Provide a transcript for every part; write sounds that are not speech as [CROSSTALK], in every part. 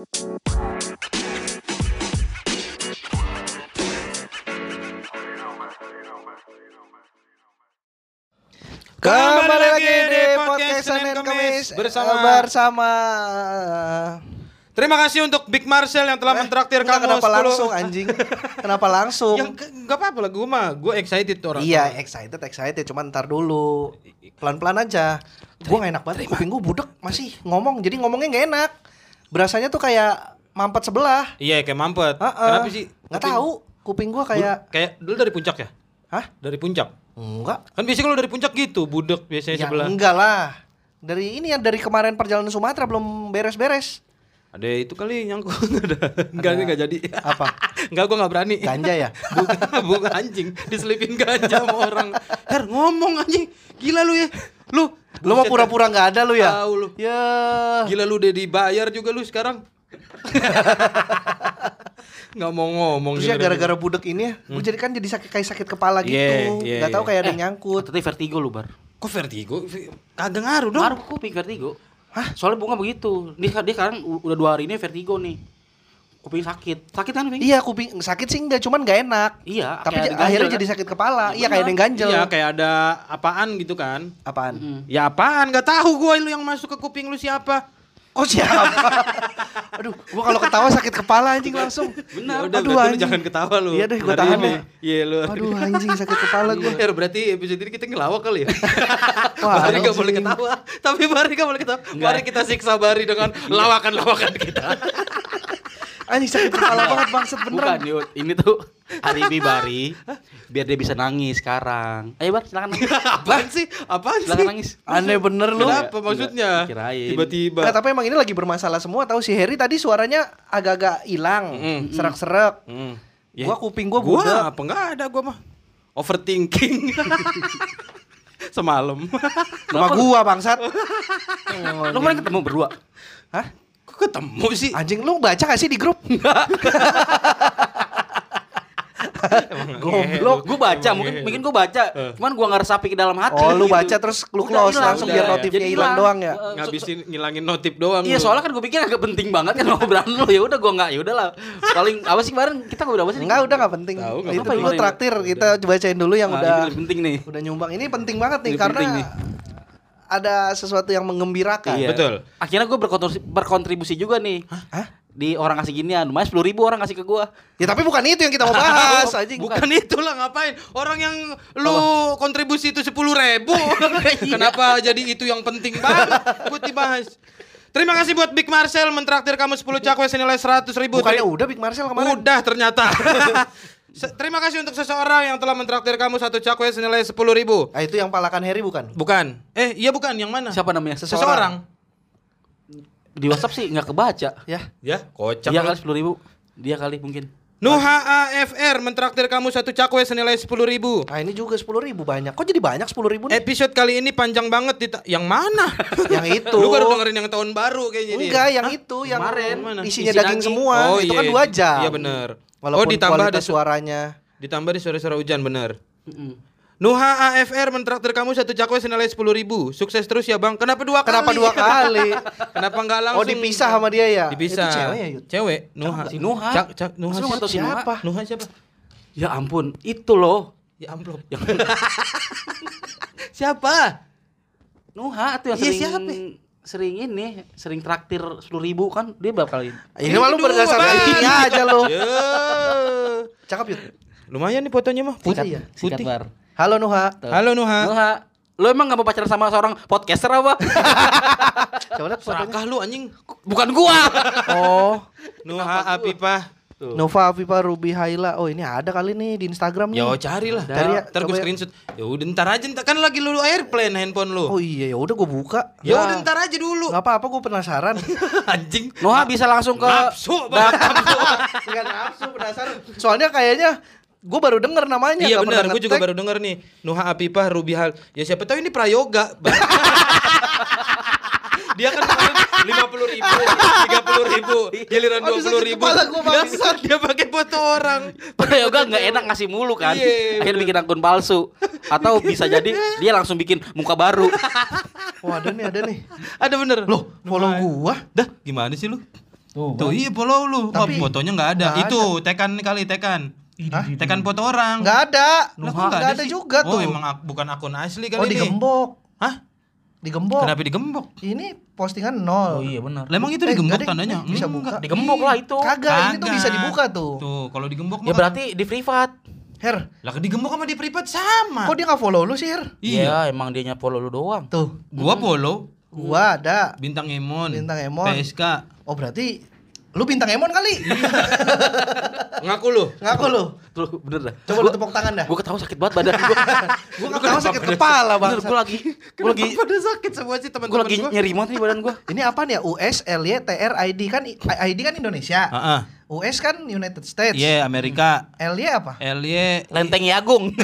Kembali lagi di podcast Senin Kamis bersama bersama Terima kasih untuk Big Marcel yang telah mentraktir Enggak, kamu kenapa 10 langsung anjing? kenapa langsung? Yang ke- nggak apa-apa lah gue mah gue excited orang. Iya, excited, excited. Cuman ntar dulu. Pelan-pelan aja. Gua gak enak banget. Kuping gua budek masih ngomong. Jadi ngomongnya gak enak. Berasanya tuh kayak mampet sebelah. Iya kayak mampet. Heeh. Kenapa sih? Nggak Kuping- tahu. Kuping gua kayak Bu- kayak dulu dari puncak ya? Hah? Dari puncak. Enggak. Kan biasanya kalau dari puncak gitu, budek biasanya Ya sebelah. enggak lah. Dari ini ya dari kemarin perjalanan Sumatera belum beres-beres. Ada itu kali nyangkut [LAUGHS] ada. Enggak enggak jadi. Apa? [LAUGHS] Enggak gua enggak berani. Ganja ya? [LAUGHS] Bukan, bukan anjing, diselipin ganja sama orang. Her ngomong anjing. Gila lu ya. Lu Lu mau pura-pura nggak ada lu ya? Tahu lu. Ya. Gila lu udah dibayar juga lu sekarang. [LAUGHS] Nggak mau ngomong Terus ya gara-gara budek ini ya, gue jadi kan jadi sakit kayak sakit kepala gitu. Iya, iya, Gak tahu iya. kayak ada yang nyangkut. Katanya vertigo lu bar. Kok vertigo? Kagak ngaruh dong. Ngaruh kuping vertigo. Hah? Soalnya bunga begitu. Dia dia sekarang u- udah dua hari ini vertigo nih. Kuping sakit. Sakit kan kuping? Iya kuping sakit sih enggak, cuman gak enak. Iya. Tapi ada ganjel akhirnya kan? jadi sakit kepala. Iya kayak ada yang ganjel. Iya kayak ada apaan gitu kan. Apaan? Mm. Ya apaan? Gak tahu gua lu yang masuk ke kuping lu siapa. Oh siapa? [LAUGHS] Aduh, gua kalau ketawa sakit kepala anjing langsung. Ya Aduh, udah lu anjing. jangan ketawa lu. Iya deh, gua tahan deh. Iya lu. Aduh anjing sakit kepala gua. Her, berarti episode ini kita ngelawak kali ya? Wah, Bari gak anjing. boleh ketawa Tapi Bari gak boleh ketawa Mari kita siksa Bari dengan lawakan-lawakan kita [LAUGHS] Anjing sakit kepala banget bangsat Bukan beneran. yuk, ini tuh Alibi Bari biar dia bisa nangis sekarang. Ayo Bar, silakan nangis. [LAUGHS] Apaan sih? Apaan Silakan sih? nangis. Aneh bener lu. Kenapa maksudnya? Kirain. Tiba-tiba Nggak, tapi emang ini lagi bermasalah semua tahu si Harry tadi suaranya agak-agak hilang, Mm. serak-serak. Ya, Gua kuping gua Gua budak. apa enggak ada gua mah Overthinking [LAUGHS] Semalam Sama gua bangsat. Lu kemarin ketemu berdua. Hah? Ketemu sih? Anjing lu baca gak sih di grup? [LAUGHS] Goblok. Gue baca, mungkin mungkin gue baca. Cuman gua nggak resapi ke dalam hati. Oh lu gitu. baca terus lu Udah close hilang, langsung udah. biar notifnya hilang doang ya. Eh, Ngabisin ngilangin notif doang Iya lu. soalnya kan gue pikir agak penting banget kan ngobrolan lu ya udah gue nggak ya udahlah paling apa sih kemarin kita ngobrol apa sih Enggak udah gak penting. Tahu, nggak Itu dulu gimana? traktir kita bacain dulu yang Nah, udah ini penting nih udah nyumbang. Ini penting banget nih Ini karena. Ada sesuatu yang mengembirakan. Iya. Betul. akhirnya gue berkontribusi, berkontribusi juga nih Hah? di orang kasih ginian lumayan sepuluh ribu orang kasih ke gue Ya tapi bukan itu yang kita mau bahas [LAUGHS] anjing. Bukan itulah ngapain Orang yang lu kontribusi itu sepuluh ribu [LAUGHS] Kenapa jadi itu yang penting banget Buat dibahas Terima kasih buat Big Marcel Mentraktir kamu 10 cakwe senilai 100 ribu Bukannya udah Big Marcel kemarin? Udah ternyata [LAUGHS] Se- Terima kasih untuk seseorang yang telah mentraktir kamu satu cakwe senilai 10 ribu Ah itu yang palakan Harry bukan? Bukan Eh iya bukan yang mana siapa namanya Seseorang di WhatsApp sih nggak kebaca Ya. Ya kocak dia kali sepuluh ribu dia kali mungkin Nuha AFR mentraktir kamu satu cakwe senilai 10 ribu Nah ini juga sepuluh ribu banyak. Kok jadi banyak sepuluh ribu nih? Episode kali ini panjang banget dita- Yang mana? [LAUGHS] yang itu. Lu baru dengerin yang tahun baru kayaknya. Enggak, yang itu yang Kemarin. Isinya Isi daging daging. semua. itu kan dua jam. Iya bener Walaupun oh ditambah ada kualitas su- suaranya. ditambah di sore-sore hujan bener Mm-mm. Nuha AFR mentraktir kamu satu cakwe senilai 10 ribu Sukses terus ya bang Kenapa dua kali? Kenapa dua kali? [LAUGHS] Kenapa nggak langsung Oh dipisah sama dia ya? Dipisah Itu cewek ya Yud? Cewek Nuha Si Nuha. Cak, cak, Nuha Masa lu nggak tahu si siapa? Nuha siapa? ya ampun itu loh Ya amplop yang [LAUGHS] Siapa? Nuha tuh yang Iya, sering siapa? Sering ini sering traktir sepuluh ribu kan dia berapa kali Ini malu berdasarkan ini aja lo. Ya. Cakep Yud. Lumayan nih fotonya mah Putih Putih ya? Sikat Putih bar Halo Nuha. Tuh. Halo Nuha Nuha lo emang gak mau pacaran sama seorang podcaster apa [LAUGHS] Coba lihat fotonya. Serakah lu anjing bukan gua Oh, Nuha Apipah Tuh. Nova Afifa Ruby Haila. Oh, ini ada kali nih di Instagram nih. Ya carilah. Cari ya, Ntar gue ya. screenshot. Ya udah ntar aja ntar kan lagi lu airplane handphone lu. Oh iya, ya udah gue buka. ya udah ntar aja dulu. Gak apa-apa, gue penasaran. [LAUGHS] Anjing. Nuha bisa langsung ke Nafsu banget. [LAUGHS] Enggak nafsu, penasaran. Soalnya kayaknya gue baru denger namanya. Iya benar, pernah gue juga baru denger nih. Nuha Apipah Ruby Hal. Ya siapa tahu ini prayoga. [LAUGHS] Dia kan kemarin lima puluh ribu, tiga puluh ribu, giliran dua puluh ribu. kepala Dia- bangsat. Dia pakai foto orang. Yoga nggak enak ngasih mulu kan Iya, akhirnya bikin akun palsu atau bisa jadi dia langsung bikin muka baru [LAUGHS] Oh ada nih, ada nih. Ada bener. Loh, follow gua. Dah, gimana sih lu? Tuh. Tuh iya follow lu. Oh, Tapi- fotonya nggak ada. Itu tekan kali tekan. Hah? Tekan foto orang. Nggak ada. Lah, Nggak ada sih? juga Oh, tuh. emang ak- bukan akun asli Oh kali ini. digembok. Hah? Digembok. Kenapa digembok? Ini postingan Oh nol. iya benar. Lah, emang itu Eh, digembok deh, tandanya? bisa Enggak. buka. Digembok lah itu. Kagak, ini tuh bisa dibuka tuh. Tuh, kalau digembok Ya berarti di privat. Her, Lah digembok sama di privat sama. kok dia nggak follow lu sih, Her? Iya. Iya, emang dia follow lu doang. Tuh, Gua follow gua ada. bintang Emon. Bintang Emon. PSK. Oh berarti lu bintang Emon kali? [LAUGHS] Ngaku lu. Ngaku lu. Tuh, bener dah. Coba lu tepuk tangan dah. Gua ketawa sakit banget badan gua. [LAUGHS] Gua tahu sakit kepala bang. Bener, gua lagi gua lagi pada sakit semua sih gua teman-teman lagi nyeri banget nih badan gua. [LAUGHS] Ini apa nih ya? US, LY, TR, ID kan ID kan Indonesia. Heeh. US kan United States. Iya, Amerika. LY apa? LY Lenteng Yagung.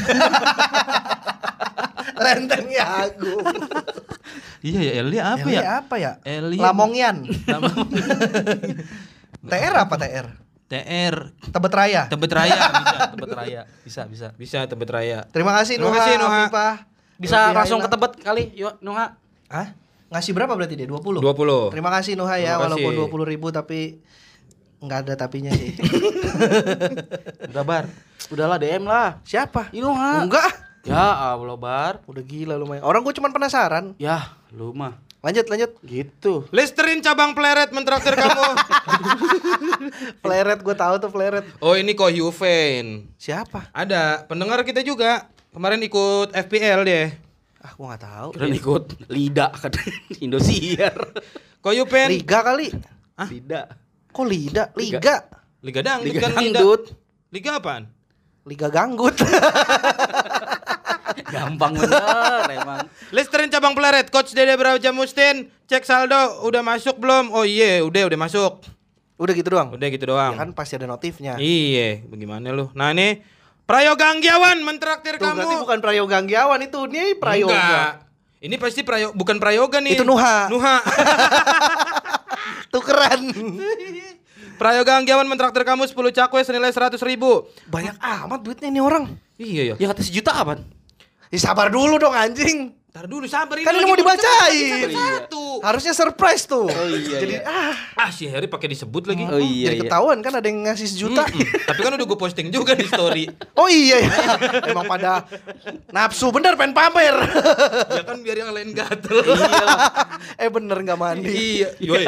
Lenteng Agung. Iya ya, LY apa LY ya? apa ya? LY Lamongian. TR apa TR? TR Tebet Raya. Tebet Raya [LAUGHS] bisa. Tebet Raya. Bisa, bisa. Bisa Tebet Raya. Terima kasih Terima Nuha. kasih, Nuha. Afifah. Bisa langsung ke. Tebet kali, yuk Nuha. Hah? Ngasih berapa berarti dia? 20? 20. Terima kasih Nuha ya, Terima kasih. walaupun 20 ribu tapi nggak ada tapinya sih. [LAUGHS] Udah bar. Udahlah DM lah. Siapa? Nuha. Enggak. Ya Allah bar. Udah gila lumayan. Orang gue cuma penasaran. Ya, lu mah. Lanjut, lanjut. Gitu. Listerin cabang pleret mentraktir kamu. [LAUGHS] Pleret gue tahu tuh pleret. oh, ini kok Juven. Siapa? Ada pendengar kita juga. Kemarin ikut FPL deh. Ah, gue nggak tahu. Keren ikut Lida kan [LAUGHS] Indosiar. Kok Juven? Liga kali. Hah? Lida. Kok Liga? Liga. Liga Dangdut Liga kan Dangdut. Liga apaan? Liga Ganggut. [LAUGHS] Gampang bener [LAUGHS] emang. Listerin cabang pleret. Coach Dede Braja Mustin. Cek saldo. Udah masuk belum? Oh iya, udah udah masuk. Udah gitu doang. Udah gitu Ya doang. kan pasti ada notifnya. Iya, bagaimana lu? Nah ini Prayoga Anggiawan mentraktir Tuh kamu. berarti bukan Prayoga Anggiawan itu, ini Prayoga. Enggak. Ini pasti prayo bukan Prayoga nih. Itu Nuha. Nuha. [LAUGHS] Tukeran. Prayoga Anggiawan mentraktir kamu 10 cakwe senilai 100 ribu. Banyak amat duitnya ini orang. Iya ya. Ya kata sejuta kapan? Ya sabar dulu dong anjing. Ntar dulu sabar Kan ini mau dibacain. Satu. Harusnya surprise tuh. Oh iya, Jadi ah, Ah si Harry pakai disebut lagi. Oh iya. jadi ketahuan kan ada yang ngasih sejuta. Mm-mm. Tapi kan udah gue posting juga di story. [LAUGHS] Oh iya ya. Emang pada nafsu bener pengen pamer. ya kan biar yang lain gatel. eh bener nggak mandi. iya. Yoi.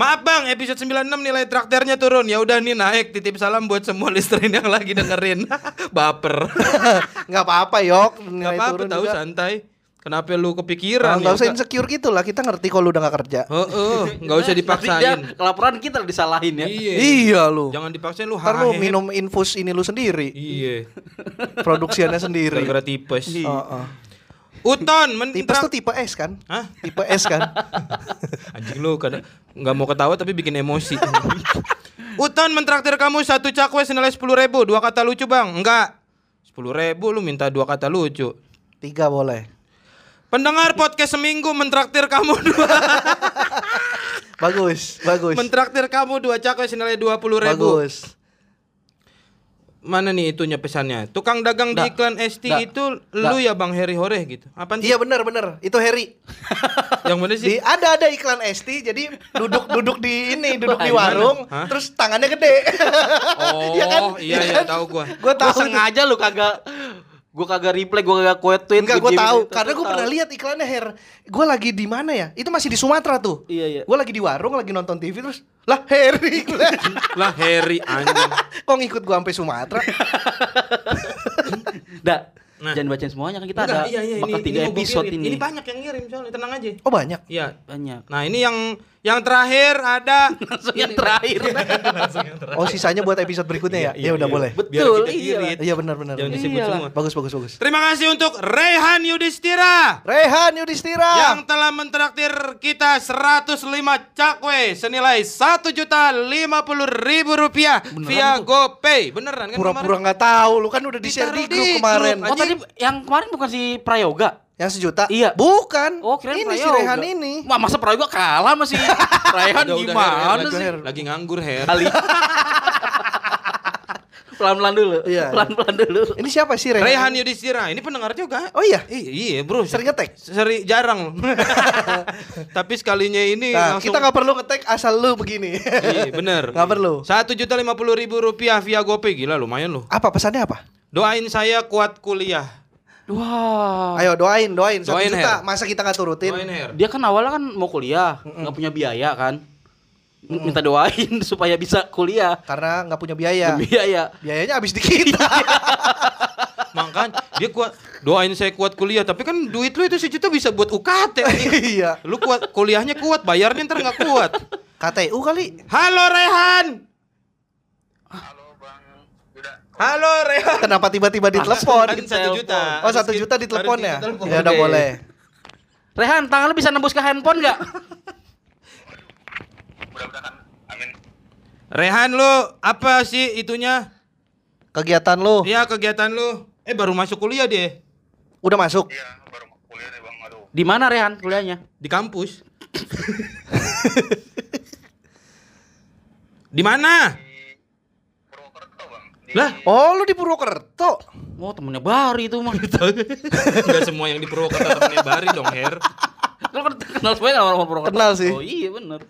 Maaf bang, episode 96 nilai traktirnya turun. Ya udah nih naik. Titip salam buat semua [LAUGHS] listerin yang lagi dengerin. [LAUGHS] Baper. [LAUGHS] Nggak apa-apa yok. Gak apa-apa tahu juga. santai. Kenapa lu Nah, kepikiran? Nggak usah ya? insecure gitu lah. Kita ngerti kalau lu udah nggak kerja. Heeh, nggak usah Tapi dia dipaksain. kelaparan kita disalahin ya. Iya. Iya lu. Jangan dipaksain lu Ntar lu minum infus ini lu sendiri. Iya. Produksiannya sendiri. Gara-gara tipes. Heeh. Uton Tipes mentrak tuh tipe S kan? Hah? Tipe S kan? [LAUGHS] Anjing lu kadang nggak mau ketawa tapi bikin emosi. [LAUGHS] Uton mentraktir kamu satu cakwe senilai sepuluh ribu. Dua kata lucu bang? Enggak. Sepuluh ribu lu minta dua kata lucu. Tiga boleh. Pendengar podcast seminggu mentraktir kamu [LAUGHS] dua. Bagus, bagus. mentraktir kamu dua cakwe senilai dua puluh ribu. Bagus. Mana nih itunya pesannya? Tukang dagang di Nggak. iklan ST Nggak. itu lu ya Bang Heri Hore gitu. Sih? Iya benar benar. Itu Harry. [LAUGHS] Yang mana Di sih? ada ada iklan ST jadi duduk duduk di ini [LAUGHS] duduk di warung Hah? terus tangannya gede. [LAUGHS] Oh, Iya kan? iya Iya iya kan? tahu gua. Gua Gua tahu. tuh. sengaja lu kagak gua kagak reply, gua kagak quote tweet. Enggak, gue tahu gitu. karena gue pernah lihat iklannya Her. Gue lagi di mana ya? Itu masih di Sumatera tuh. Iya, iya. Gue lagi di warung, lagi nonton TV terus lah Harry. [LAUGHS] Lah Heri anjing. [LAUGHS] Kok ngikut gue sampai Sumatera? [LAUGHS] Dah. Nah. Jangan bacain semuanya kan kita Enggak, ada iya, iya, bakal ini, tiga ini episode ini. Ini banyak yang ngirim soalnya tenang aja. Oh banyak. Iya. banyak. Nah, ini yang yang terakhir ada [LAUGHS] [LAUGHS] Langsung yang terakhir. Oh sisanya buat episode berikutnya ya? Iya, Ya udah iya. boleh. Biar Betul, kita iya. irit. Iya benar benar. Jangan benar. disebut Iyalah. semua. Bagus bagus bagus. Terima kasih untuk Rehan Yudhistira Rehan Yudhistira. yang telah mentraktir kita 105 cakwe senilai satu juta lima puluh ribu rupiah via GoPay. Beneran kan Pura-pura nggak tahu, lu kan udah di share di grup kemarin. grup, Oh tadi yang kemarin bukan si Prayoga. Yang sejuta? Iya. Bukan. Oh, kirain ini si. Rehan ini. Wah, masa Prayoga kalah masih [LAUGHS] Raihan Udah, udah, gimana Her, sih? Lagi, lagi nganggur Her. Kali. [LAUGHS] Pelan-pelan dulu. Iya. Pelan-pelan dulu. Ini siapa sih Rehan? Rehan Yudhistira, ini pendengar juga. Oh iya. I- iya bro. Sering ngetek? Sering jarang. [LAUGHS] Tapi sekalinya ini Nah, langsung. kita nggak perlu ngetek asal lu begini. Iya bener. Nggak perlu. Satu juta lima puluh ribu rupiah via GoPay gila lumayan loh. Apa pesannya apa? Doain saya kuat kuliah. Wah. Ayo doain, doain. Satu Doain, juta. Her. Masa kita nggak turutin? Doain Her. Dia kan awalnya kan mau kuliah, nggak punya biaya kan. Minta doain [LAUGHS] supaya bisa kuliah. Karena nggak punya biaya. Biaya. Biayanya habis di kita. [LAUGHS] Makan dia kuat. Doain saya kuat kuliah. Tapi kan duit lu itu sejuta bisa buat UKT. [LAUGHS] iya. lu kuat kuliahnya kuat, bayarnya ntar nggak kuat. KTU kali. Halo Rehan. Halo Yuda. Halo Rehan. Kenapa tiba-tiba ditelepon? Kan satu juta. Oh satu juta di- ditelepon ya? Ya udah boleh. Rehan, tangan lu bisa nembus ke handphone nggak? Mudah-mudahan amin. Rehan lu apa sih itunya? Kegiatan lu Ya kegiatan lu. Eh baru masuk kuliah dia udah masuk? Iya, baru kuliah nih Bang. Aduh. Di mana Rehan kuliahnya? di kampus. [LAUGHS] di mana? Di Purwokerto Bang. Di Lah, Oh lu di Purwokerto? Oh, temennya Bari itu mah. [LAUGHS] enggak semua yang di Purwokerto temennya Bari dong, Her. Lu kan kenal semua kan orang Purwokerto. Kenal sih. Oh iya bener.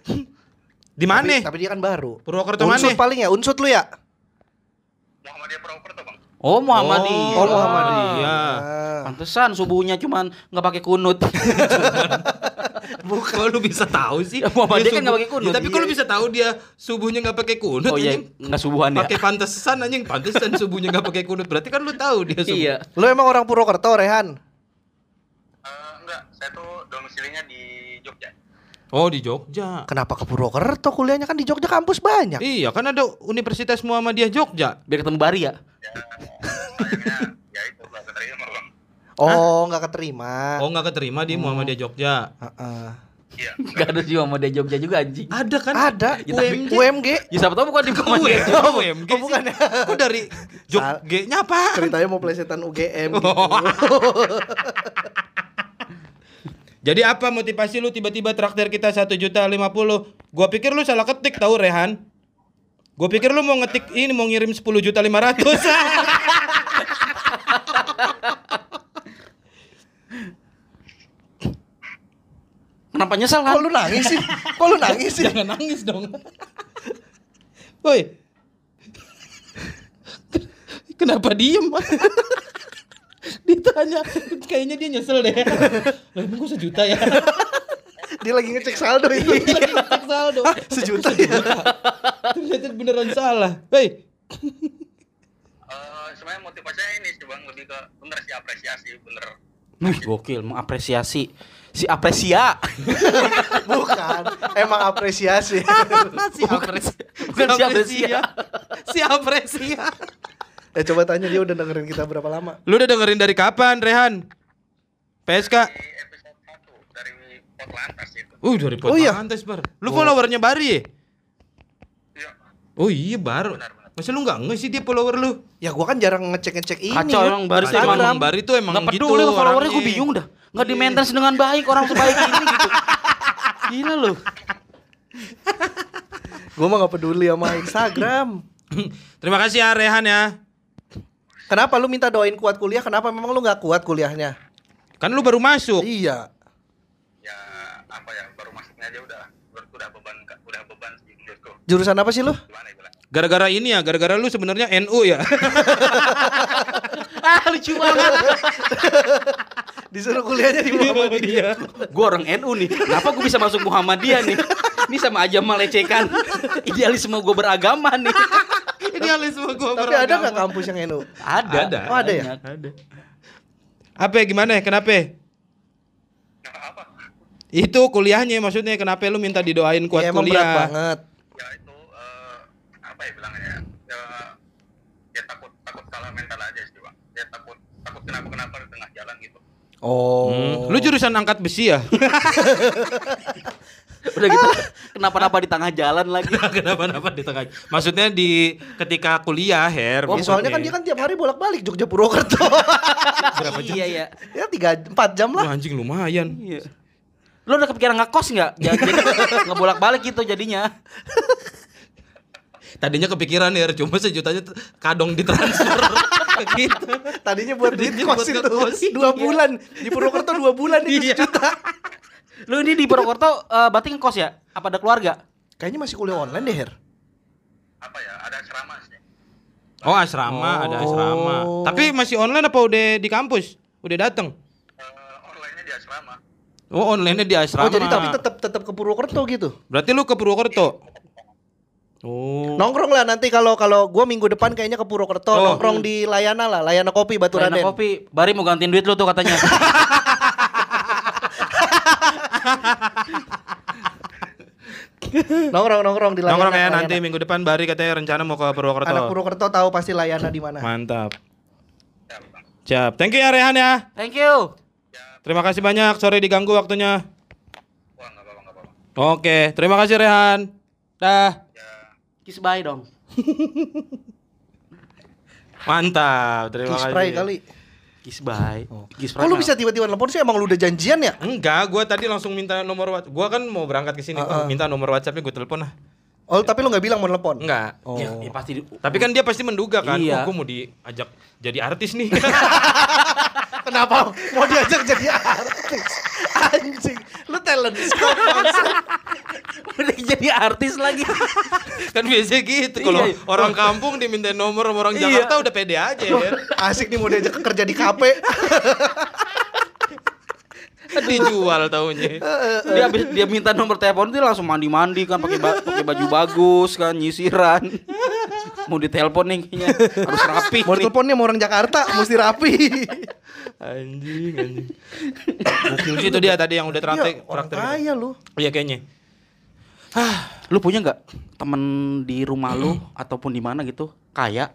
Di mana? Tapi, tapi dia kan baru. Purwokerto Unsut mana? paling ya, unsut lu ya? Muhammadiyah Purwokerto Bang. Oh Muhammadiyah. Oh Muhammadiyah. Ah. Pantesan subuhnya cuman nggak pakai kunut. [LAUGHS] Bukan. Kok lu bisa tahu sih? Ya, Muhammadiyah Dia kan nggak subuh- pakai kunut. Ya, tapi kok lu bisa tahu dia subuhnya nggak pakai kunut? oh iya, anjing? nggak subuhan ya. Pakai pantesan anjing, pantesan subuhnya nggak pakai kunut. Berarti kan lu tahu dia subuh. Iya. Lu emang orang Purwokerto, Rehan? Eh, enggak, saya tuh domisilinya di Jogja. Oh, di Jogja. Kenapa ke Purwokerto? Kuliahnya kan di Jogja kampus banyak. Iya, kan ada Universitas Muhammadiyah Jogja. Biar ketemu Bari ya. Ya, sayangnya ya itu nggak keterima Bang. Oh, nggak keterima. Oh, nggak keterima di Muhammadiyah Jogja. Heeh. Iya. Gak ada sih Muhammadiyah Jogja juga anjing. Ada kan? Ada Ya, tapi- UMG. UMG. Ya siapa tahu bukan di Muhammadiyah. UMG. Oh, UMG Oh, bukan ya? Kok dari Jog Sal- G-nya apa? Ceritanya mau plesetan UGM. gitu. [LAUGHS] Jadi apa motivasi lu tiba-tiba traktir kita satu juta lima puluh? Gua pikir lu salah ketik tahu Rehan. Gua pikir lu mau ngetik ini mau ngirim 10 juta lima ratus. [LAUGHS] Kenapa nyesal kan? Kok lu nangis sih? Kok lu nangis sih? Jangan nangis dong. Woi. Kenapa diem? Ditanya, kayaknya dia nyesel deh. Lah emang gua sejuta ya? Dia lagi ngecek saldo itu. Tak saldo. Sejuta ya. Ternyata beneran salah. Hei, Eh, sebenarnya motivasinya ini sih Bang lebih ke bener sih apresiasi, bener. Wih, gokil mengapresiasi si apresia. [LAUGHS] Bukan. Emang apresiasi. [LAUGHS] si apresi. Bukan si apresia. Si apresia. eh coba tanya dia udah dengerin kita berapa lama? Lu udah dengerin dari kapan, Rehan? PSK? Di episode 1 dari Potlantas itu. Uh, dari Oh iya. Bar. Lu followernya Bari ya? Iya. Oh iya, baru. Benar, benar. Masa lu nggak nge sih dia follower lu? Ya gua kan jarang ngecek-ngecek ini. Kacau Yud. emang Bari tuh Kacau, emang emang Bari tuh emang Nggak gitu peduli lu followernya gue bingung dah. Nggak di maintenance dengan baik orang sebaik ini gitu. Gila lu. Gua mah gak peduli sama Instagram. [CLEARS THROAT] Terima kasih ya Rehan ya. Kenapa lu minta doain kuat kuliah? Kenapa memang lu nggak kuat kuliahnya? Kan lu baru masuk. Iya. Ya apa ya baru masuknya aja udah udah beban udah beban sih menurutku. Jurusan apa sih lu? Gimana ya? Gara-gara ini ya, gara-gara lu sebenarnya NU ya. [LAUGHS] Ah lucu banget. [LAUGHS] Disuruh kuliahnya di Muhammadiyah. Gue orang NU nih. Kenapa gue bisa masuk Muhammadiyah nih? Ini sama aja melecehkan idealisme gue beragama nih. [LAUGHS] Idealisme gua Tapi ada nggak kampus yang NU? Ada. Ada. Oh, ada ya? Ada. Apa ya, gimana ya? Kenapa? Apa? Itu kuliahnya maksudnya kenapa lu minta didoain kuat ya, emang berat kuliah? banget. Ya eh, apa ya bilangnya ya? Ya, ya takut takut salah mental aja sih bang. Ya takut takut kenapa kenapa di tengah jalan gitu. Oh. Hmm. Lu jurusan angkat besi ya? Udah gitu. Kenapa-napa di tengah jalan lagi. Kenapa-napa di tengah. Maksudnya di ketika kuliah, Her. Oh, soalnya kan dia kan tiap hari bolak-balik Jogja Purwokerto. berapa jam? Iya ya. ya tiga empat jam Wah, lah. anjing lumayan. Iya. Lu udah kepikiran ngekos nggak? Jadi nggak bolak-balik gitu jadinya. Tadinya kepikiran ya, cuma sejutanya kadong ditransfer [LAUGHS] gitu. Tadinya buat duit kos itu dua bulan di Purwokerto dua bulan itu Iya. sejuta. [LAUGHS] Lu ini di Purwokerto eh, berarti ngekos ya? Apa ada keluarga? Kayaknya masih kuliah online deh Her. apa ya ada asrama sih Oh, asrama, ada Oh. asrama. Tapi masih online apa udah di kampus? Udah dateng? Eh, online-nya di asrama Oh, online-nya di asrama. Oh jadi tapi tetap tetap ke Purwokerto gitu. Berarti lu ke Purwokerto? Oh. Nongkrong lah nanti kalau kalau gua minggu depan kayaknya ke Purwokerto Oh. nongkrong di Layana lah, Layana Kopi Batu Layanan Raden. kopi. Bari mau gantiin duit lu tuh katanya. [LAUGHS] Nongkrong nongkrong di Layana. Nongkrong ya Layana. nanti minggu depan Bari katanya rencana mau ke Purwokerto. Anak Purwokerto tahu pasti Layana di mana. Mantap. Siap. Thank you ya Rehan ya. Thank you. Terima kasih banyak. Sorry diganggu waktunya. wah apa-apa Oke, terima kasih Rehan. Dah. Kiss bye dong. [LAUGHS] Mantap. Terima Kiss kasih. Pray kali. Kiss bye. Kiss Kok lu bisa tiba-tiba telepon sih? Emang lu udah janjian ya? Enggak, gua tadi langsung minta nomor WhatsApp. Gua kan mau berangkat ke sini, Uh-uh. minta nomor WhatsAppnya gue telepon lah. Oh, tapi lu nggak bilang mau telepon? Enggak. Oh. Ya, ya pasti di- Tapi kan dia pasti menduga kan, Iya. oh, gue mau diajak jadi artis nih. [LAUGHS] Kenapa mau diajak jadi artis? Anjing, lu talent scout udah jadi artis lagi. kan biasanya gitu. Kalau Iya. orang kampung diminta nomor sama orang Iya. Jakarta udah pede aja ya. Asik nih mau diajak kerja di kafe. [LAUGHS] [LAUGHS] Dijual taunya. dia habis dia minta nomor telepon dia langsung mandi-mandi kan pakai ba- pakai baju bagus kan nyisiran. Mau ditelepon nih kayaknya harus rapi. Mau nih. teleponnya sama orang Jakarta, mesti rapi. Anjing, anjing. Sih itu dia tadi yang udah traktir. Iya, orang kaya lu. Iya kayaknya. Lu punya nggak temen di rumah lu ataupun di mana gitu kaya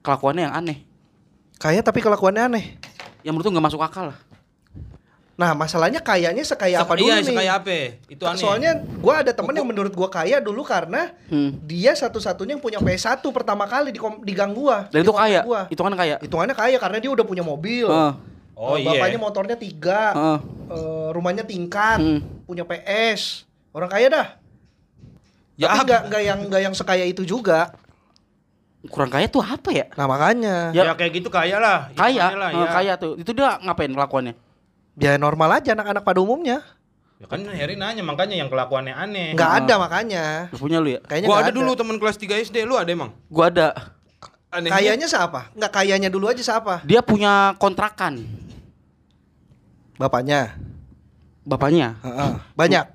kelakuannya yang aneh Kaya tapi kelakuannya aneh. yang menurut lu nggak masuk akal lah. Nah, masalahnya kayanya sekaya apa dulu iya, nih? sekaya apa? Itu aneh. Soalnya gua ada temen yang menurut gua kaya dulu karena Hmm. dia satu-satunya yang punya PS1 pertama kali di di gang gua. Dan di itu kaya. Gua. Itu kan kaya. Hitungannya kaya karena dia udah punya mobil. Heeh. Oh, iya. Bapaknya motornya tiga, Heeh. eh, rumahnya tingkat, Hmm. punya PS. Orang kaya dah. Ya, Tapi nggak nggak yang nggak yang sekaya itu juga. Kurang kaya tuh apa ya? Nah makanya Ya, kayak gitu kaya lah. Kaya, lah, ya. kaya tuh. Itu dia ngapain kelakuannya? Ya normal aja anak-anak pada umumnya. Ya kan Heri nanya makanya yang kelakuannya aneh. Nggak Ah. ada makanya. Lu punya lu ya? Kayaknya Gua nggak ada dulu teman kelas 3 SD, lu ada emang? Gua ada. Anehnya Kayanya siapa? Nggak kayanya dulu aja siapa? Dia punya kontrakan. Bapaknya. Bapaknya Heeh. Banyak.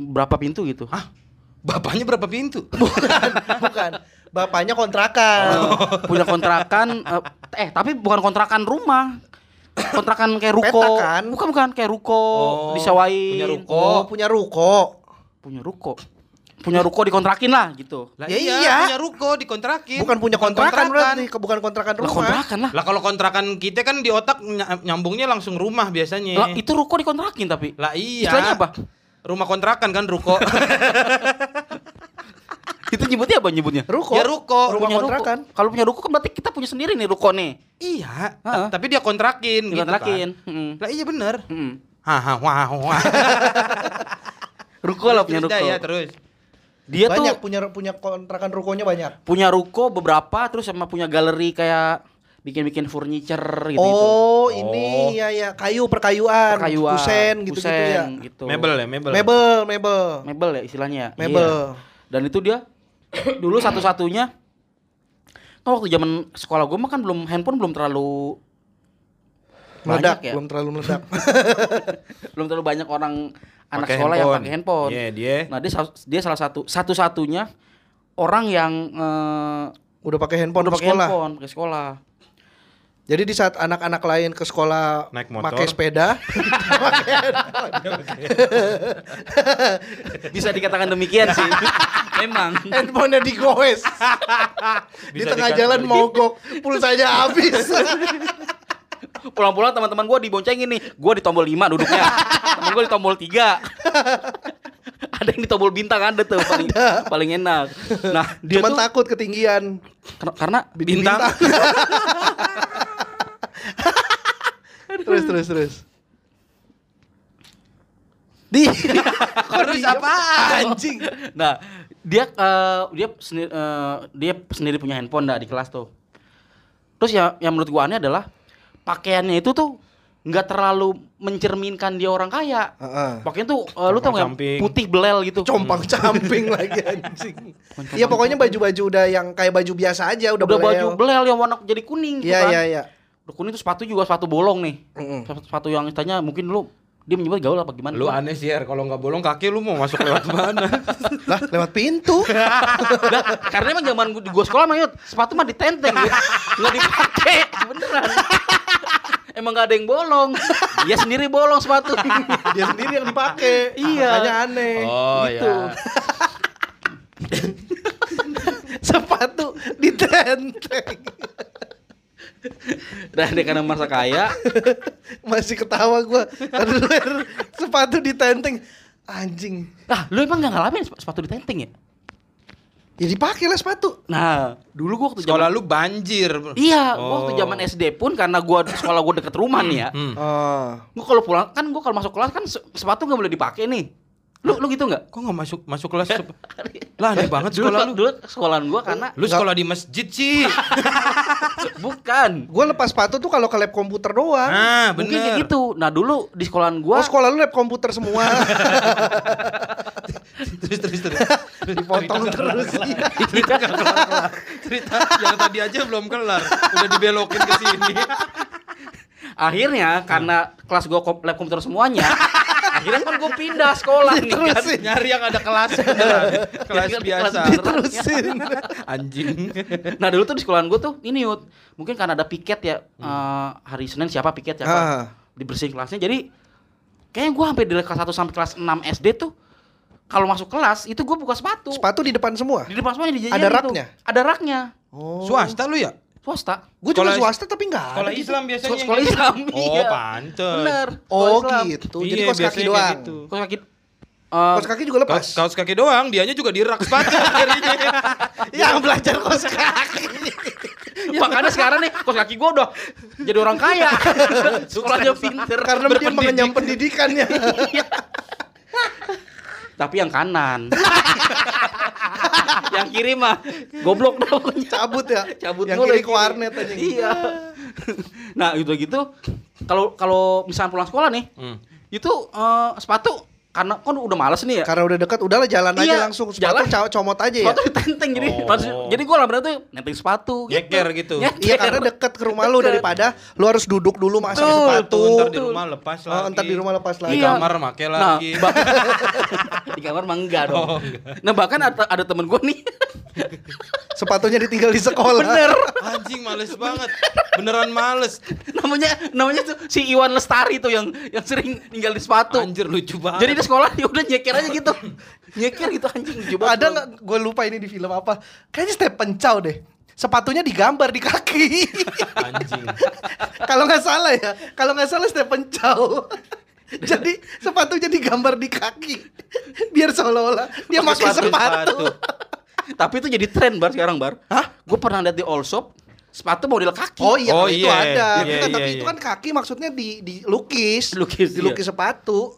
berapa pintu gitu? Hah? Bapaknya berapa pintu? [LAUGHS] Bukan. Bapaknya kontrakan. Oh, punya kontrakan eh, eh tapi bukan kontrakan rumah. [COUGHS] Kontrakan kayak ruko. Petakan. Bukan bukan kayak ruko Oh, disewain. punya ruko. Oh, punya ruko. Punya ruko. Punya ruko dikontrakin lah gitu. Lah Ya iya, iya. punya ruko dikontrakin. Bukan punya kontrakan, berarti, ke- bukan kontrakan Lah rumah. kontrakan lah. Lah kalau kontrakan kita kan di otak ny- nyambungnya langsung rumah biasanya. Lah itu ruko dikontrakin tapi. Lah iya. Istilahnya apa? Rumah kontrakan kan ruko. [LAUGHS] Itu nyebutnya apa nyebutnya? Ruko. Ya, ruko. Rumah Punya kontrakan. Kalau punya ruko kan berarti kita punya sendiri nih ruko nih. iya, Heeh. tapi dia kontrakin gitu kan. Mm-mm. Lah iya bener. Mm-mm. Haha, wah, wah. [LAUGHS] Ruko lah punya ruko. ya terus. Dia banyak tuh punya punya kontrakan rukonya banyak. punya ruko beberapa terus sama punya galeri kayak bikin-bikin furniture gitu. Oh, ini ya ya kayu perkayuan, Perkayuan, kusen gitu-gitu ya. gitu. Mebel ya, mebel. Mebel, mebel. Mebel ya istilahnya. ya? Mebel. Iya. Dan itu dia dulu satu-satunya kan waktu zaman sekolah gue mah kan belum handphone belum terlalu Meledak, ya. belum terlalu meledak. [LAUGHS] belum terlalu banyak orang anak Pakai sekolah yang handphone. pakai handphone. Iya, dia. Nah, dia dia salah satu satu-satunya orang yang eh, Udah pakai handphone udah pakai sekolah. handphone pakai sekolah. Jadi di saat anak-anak lain ke sekolah Naik motor. pakai sepeda, [LAUGHS] Bisa dikatakan demikian sih. Memang. handphonenya digoes. di tengah jalan mogok, pulsanya habis. Pulang-pulang teman-teman gue diboncengin nih. Gue di tombol 5 duduknya. Temen gue di tombol 3. ada yang di tombol bintang ada tuh paling paling enak. Nah, dia Cuman tuh takut ketinggian. ker- karena Bintang. [LAUGHS] [LAUGHS] terus terus terus. Di [LAUGHS] Terus apa? anjing. nah, dia eh, dia sendiri eh, dia sendiri punya handphone dah di kelas tuh. Terus ya yang menurut gua aneh adalah pakaiannya itu tuh nggak terlalu mencerminkan dia orang kaya. Heeh. Pakaian tuh eh, lu tau nggak Compang-camping. putih belel gitu. Compang camping lagi [LAUGHS] anjing. Iya pokoknya baju-baju udah yang kayak baju biasa aja udah, Udah, belel. baju belel yang warna jadi kuning Iya kan. iya iya. Kuning tuh sepatu juga sepatu bolong nih. Mm-mm. Sepatu, sepatu yang istilahnya mungkin dulu dia menyebut gaul apa gimana? Lu aneh sih, Er. Kalau nggak bolong kaki lu mau masuk lewat mana? [LAUGHS] Lah lewat pintu. [LAUGHS] Lah, karena emang zaman gua- di gua sekolah mah sepatu mah ditenteng. Nggak dipakai, beneran. Emang gak ada yang bolong. Dia sendiri bolong sepatu. [LAUGHS] Dia sendiri yang dipakai. Iya. Makanya aneh. Oh Gitu. ya. Sepatu ditenteng. Dan [LAUGHS] dia karena merasa kaya, [LAUGHS] Masih ketawa gua. Er, sepatu ditenteng. Anjing. ah lu emang gak ngalamin sep- sepatu ditenteng ya? Ya dipakai lah sepatu. Nah, dulu gua waktu Sekolah zaman lu banjir. Iya, Oh. waktu zaman SD pun karena gua sekolah gua deket rumah nih ya. Hmm. Oh. Gua kalau pulang kan gua kalau masuk kelas kan se- sepatu nggak boleh dipakai nih. Lu lu gitu nggak? Kok nggak masuk masuk kelas? [LAUGHS] lah aneh banget Dulu, sekolah lu. dulu sekolahan gua karena Lu sekolah di masjid sih. [LAUGHS] bukan. Gua lepas sepatu tuh kalau ke lab komputer doang. Nah, Mungkin kayak bener. gitu. Nah dulu di sekolahan Oh gua sekolah lu lab komputer semua. [LAUGHS] terus terus terus. Dipotong terus. Cerita kelar-kelar. Cerita yang tadi aja belum kelar. Udah dibelokin ke sini. akhirnya karena kelas gua kom- lab komputer semuanya, akhirnya kan gua pindah sekolah nih kan. Terusin. Nyari yang ada kelas [LAUGHS] beneran. Kelas biasa. Diterusin. [LAUGHS] Anjing. Nah dulu tuh di sekolahan gua tuh ini Yud, mungkin karena ada piket ya eh, hari Senin siapa piket siapa Ah. dibersihin kelasnya jadi kayaknya gua sampai dari kelas 1 sampai kelas 6 SD tuh kalau masuk kelas itu gua buka sepatu. Sepatu di depan semua. Di depan semuanya dijajarin Ada raknya? Ada raknya. Oh. Swasta lu ya? Swasta. Gue juga Sekolah- swasta tapi enggak Sekolah ada gitu. Islam biasanya. Sekolah yang Islam. gitu. Oh, iya. pantes. Bener. Oh sekolah Islam. gitu. Jadi Iya, kos kaki doang. gitu. Kaos kaki eh, Kos kaki juga lepas. Kaos, kaos kaki doang, dianya juga di rak sepatu. Yang belajar kos kaki. [LAUGHS] Makanya sekarang nih kos kaki gua udah jadi orang kaya. [LAUGHS] Sekolahnya pinter. Karena dia mengenyam pendidikannya. [LAUGHS] Tapi yang kanan. Yang kiri mah goblok dong. Cabut ya. Cabut Yang kiri ke warnet aja. Iya. nah, itu gitu. Kalau kalau misalnya pulang sekolah nih, Hmm. itu eh, sepatu karena kan udah males nih ya. Karena udah dekat, udahlah jalan aja Iya, langsung. Sepatu jalan. co- comot aja ya. Sepatu ditenteng jadi Oh. jadi gua lama tuh nenteng sepatu Nyeker gitu. Nyeker. Iya karena deket ke rumah lu Deket. daripada lu harus duduk dulu masuk sepatu. Tuh, ntar di rumah lepas Oh, lagi. ntar di rumah lepas Di lagi. Iya. kamar make Nah, lagi. bah- [LAUGHS] [LAUGHS] di kamar mah enggak dong. Oh, Nah, bahkan ada, ada temen gua nih. Sepatunya ditinggal di sekolah. Bener. Anjing males banget. Beneran males. namanya namanya tuh si Iwan Lestari tuh yang yang sering tinggal di sepatu. Anjir lucu banget. Jadi di sekolah ya udah nyeker aja gitu. nyeker gitu anjing coba. Ada nggak? Gue lupa ini di film apa. Kayaknya Stephen Chow deh. Sepatunya digambar di kaki. anjing. kalau nggak salah ya. Kalau nggak salah Stephen Chow. Jadi sepatunya digambar di kaki. Biar seolah-olah dia Pakai pakai sepatu. sepatu. Tapi itu jadi tren bar sekarang bar. Hah? Gue pernah lihat di all shop sepatu model kaki. Oh iya, Oh kalau itu iya, ada. iya, Bukan, iya, tapi iya. itu kan kaki maksudnya di dilukis. Dilukis, dilukis sepatu.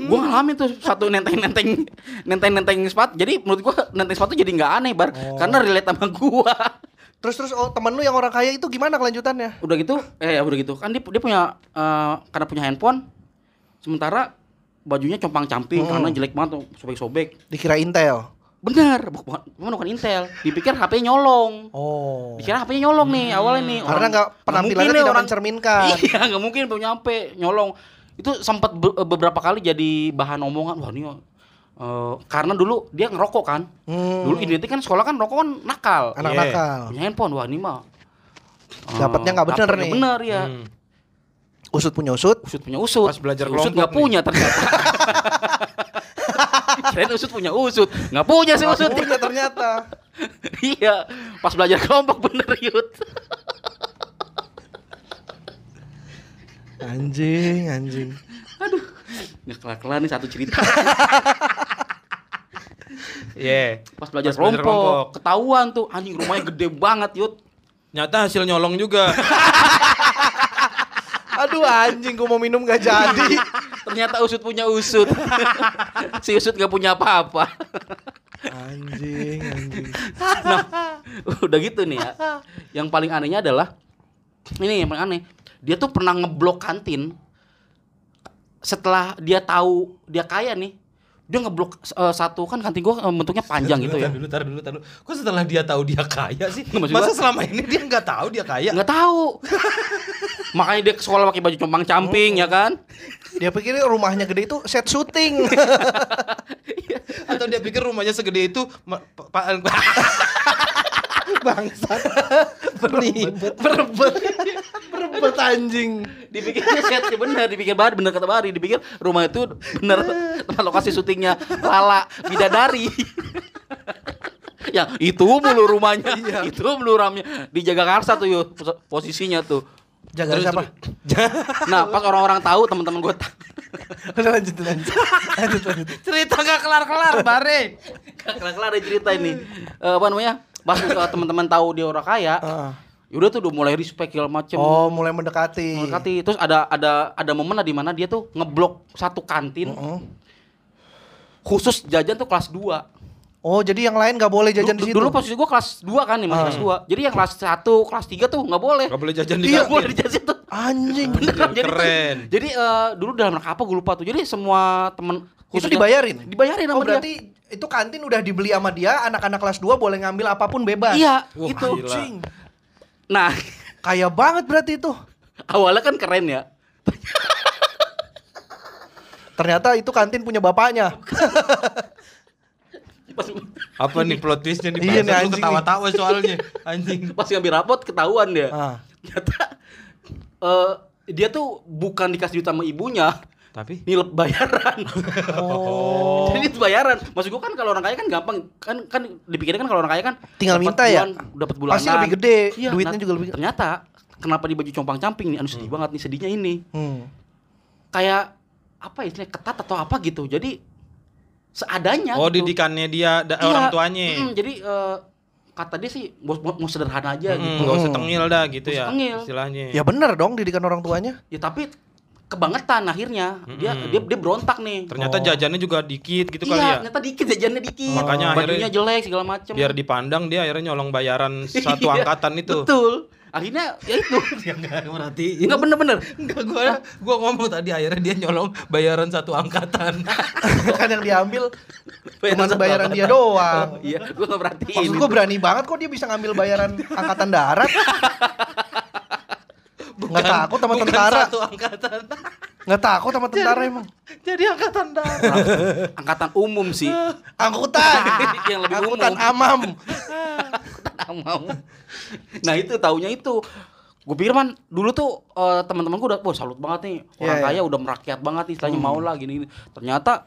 gue ngalamin tuh satu nenteng nenteng nenteng nenteng sepatu. Jadi menurut gue nenteng sepatu jadi nggak aneh bar, Oh. karena relate sama gue. Terus terus oh temen lu yang orang kaya itu gimana kelanjutannya? udah gitu, eh ya udah gitu kan dia dia punya eh, karena punya handphone, sementara bajunya compang camping Hmm. karena jelek banget tuh sobek sobek. Dikira Intel. Bener, bu- bukan, bukan, bukan Intel. Dipikir HP nyolong. Oh. Dikira HP nyolong nih awalnya nih. Karena Orang- nggak penampilannya tidak mencerminkan. [LAUGHS] Iya, nggak mungkin punya HP nyolong. Itu sempat be- beberapa kali jadi bahan omongan. Wah ini eh, karena dulu dia ngerokok kan. Hmm. Dulu identik kan sekolah kan rokok kan nakal. anak Iya. nakal. Punya handphone, wah ini mah. eh, Dapatnya nggak bener nih. Bener ya. Hmm. Usut punya usut. Usut punya usut. Pas belajar usut nggak punya ternyata. [LAUGHS] Kirain usut punya usut, nggak punya sih usut. Punya ternyata. [LAUGHS] iya, pas belajar kelompok bener Yud. Anjing, anjing. Aduh, nggak kelar-kelar nih satu cerita. [LAUGHS] Iya. Pas belajar Pas belajar kelompok, ketahuan tuh anjing rumahnya gede banget Yud. Nyata hasil nyolong juga. [LAUGHS] Aduh anjing, gua mau minum gak jadi. Ternyata usut punya usut. [LAUGHS] si usut nggak punya apa-apa. Anjing, anjing. Udah gitu nih ya. Yang paling anehnya adalah ini yang paling aneh. Dia tuh pernah ngeblok kantin setelah dia tahu dia kaya nih. Dia ngeblok eh, satu kan kantin gua eh, bentuknya panjang gitu ya. Tar dulu, tar dulu, tar dulu. Kok setelah dia tahu dia kaya sih? Nggak, Masa gua- selama ini dia nggak tahu dia kaya? Nggak tahu. [LAUGHS] Makanya dia ke sekolah pakai baju compang camping ya kan. Dia pikir rumahnya gede itu set syuting. [LAUGHS] Atau dia pikir rumahnya segede itu ma- pa- pa- [LAUGHS] Bangsat. Beribet. Berebet. [LAUGHS] Berebet anjing. Dipikirnya setnya bener, dipikir Bari, bener kata Bari, dipikir rumah itu bener tempat lokasi syutingnya Lala Bidadari. yang itu mulu rumahnya, itu mulu ramnya di Jagakarsa tuh yuk pos- posisinya tuh. Jaga Terus, siapa? Nah, pas orang-orang tahu teman-teman gue Udah lanjut lanjut. Lanjut lanjut. cerita nggak kelar-kelar, Bare. kelar-kelar ada cerita ini. Eh, apa namanya? Pas eh, teman-teman tahu dia orang kaya, Heeh. yaudah tuh udah mulai respect segala macem. Oh, mulai mendekati. Mendekati. Terus ada ada ada momen di mana dia tuh ngeblok satu kantin Heeh. khusus jajan tuh kelas 2. Oh, jadi yang lain nggak boleh jajan di Du- situ. Dulu posisi gua kelas 2 kan nih, masih Ah. kelas 2. Jadi yang kelas 1, kelas 3 tuh nggak boleh. Gak boleh jajan di Iya. Kantin. boleh di jajan tuh. Anjing. Beneran. Jadi, Keren. jadi eh, dulu dalam rangka apa gue lupa tuh. Jadi semua temen Itu dibayarin? Dibayarin sama Oh, berarti itu kantin udah dibeli sama dia, anak-anak kelas 2 boleh ngambil apa pun bebas. dia. Iya, Wah, itu. Anjing. Nah, Kaya banget berarti itu. awalnya kan keren ya. Ternyata itu kantin punya bapaknya. Pas, Apa nih plot twistnya nih? Iya nih, anjing ketawa-tawa soalnya. Anjing. pas ngambil rapot ketahuan dia. Ah. Ternyata eh, dia tuh bukan dikasih duit sama ibunya, Tapi nilep bayaran. Oh. Jadi itu bayaran. Maksud gua kan kalau orang kaya kan gampang kan kan dipikirkan kan kalau orang kaya kan Tinggal minta ya? dapat bulanan. Pasti lebih gede, Iya, duitnya nah, juga lebih gede. Ternyata kenapa di baju compang-camping nih? Anu sedih banget nih sedihnya ini. Hmm. Kayak apa ya istilahnya ketat atau apa gitu. Jadi seadanya oh gitu. didikannya dia da- Iya, orang tuanya. mm, jadi eh, kata dia sih mau, mau, mau sederhana aja Mm, gitu. Gak usah tengil dah gitu ya. usah tengil. Istilahnya. Ya bener dong didikan orang tuanya. Ya tapi kebangetan akhirnya. Dia Mm-mm. dia dia berontak nih. Ternyata Oh. jajannya juga dikit gitu iya, kali ya. ternyata dikit jajannya dikit. Makanya bajunya akhirnya jelek segala macem. Biar dipandang dia akhirnya nyolong bayaran [LAUGHS] satu Iya, angkatan itu. Betul. Akhirnya ya itu. Dia [LAUGHS] enggak merhatiin. Enggak bener-bener. Enggak gua gua ngomong tadi akhirnya dia nyolong bayaran satu angkatan. [LAUGHS] kan yang diambil cuma bayaran dia doang. Iya, gua enggak perhatiin. Maksud gua berani banget kok dia bisa ngambil bayaran angkatan darat. [LAUGHS] Nggak takut sama tentara. Satu angkatan. Nggak takut sama tentara emang. Jadi angkatan darat. angkatan umum sih. [LAUGHS] Angkutan. Yang lebih Angkutan umum. amam. Angkutan mau. Nah, itu taunya itu. Gue pikir man dulu tuh eh, teman-teman gue udah wah salut banget nih orang Iya, kaya iya. udah merakyat banget nih istilahnya mau lah gini, gini. Ternyata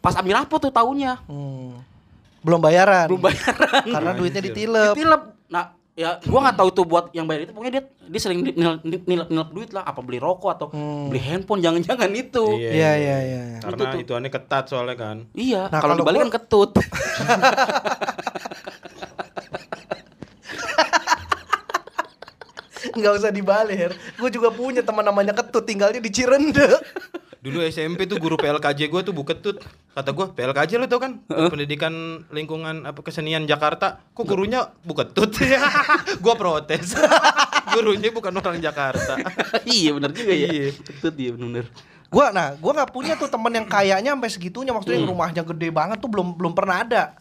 pas ambil rapot tuh taunya Hmm. Belum bayaran. belum bayaran. Karena duitnya Anjir. ditilep. Ditilep. Nah, ya gua nggak tahu itu buat yang bayar itu pokoknya dia dia sering nilep, nilep duit lah apa beli rokok atau Hmm. beli handphone jangan-jangan itu. Iya iya iya. iya. Karena Itu tuh. itu aneh ketat soalnya kan. Iya, Nah, kalau kalau dibalik gua- kan ketut. [LAUGHS] Nggak usah dibalik. Gue juga punya teman namanya Ketut tinggalnya di Cirende. Dulu SMP tuh guru PLKJ gue tuh Bu Ketut. Kata gue PLKJ lo tau kan? Pendidikan lingkungan apa kesenian Jakarta. Kok gurunya Bu Ketut? [LAUGHS] gue protes. [LAUGHS] Gurunya bukan orang Jakarta. [LAUGHS] iya benar juga ya. Iya. Ketut iya benar. Gua nah, gua nggak punya tuh teman yang kayaknya sampai segitunya maksudnya Hmm. rumahnya gede banget tuh belum belum pernah ada.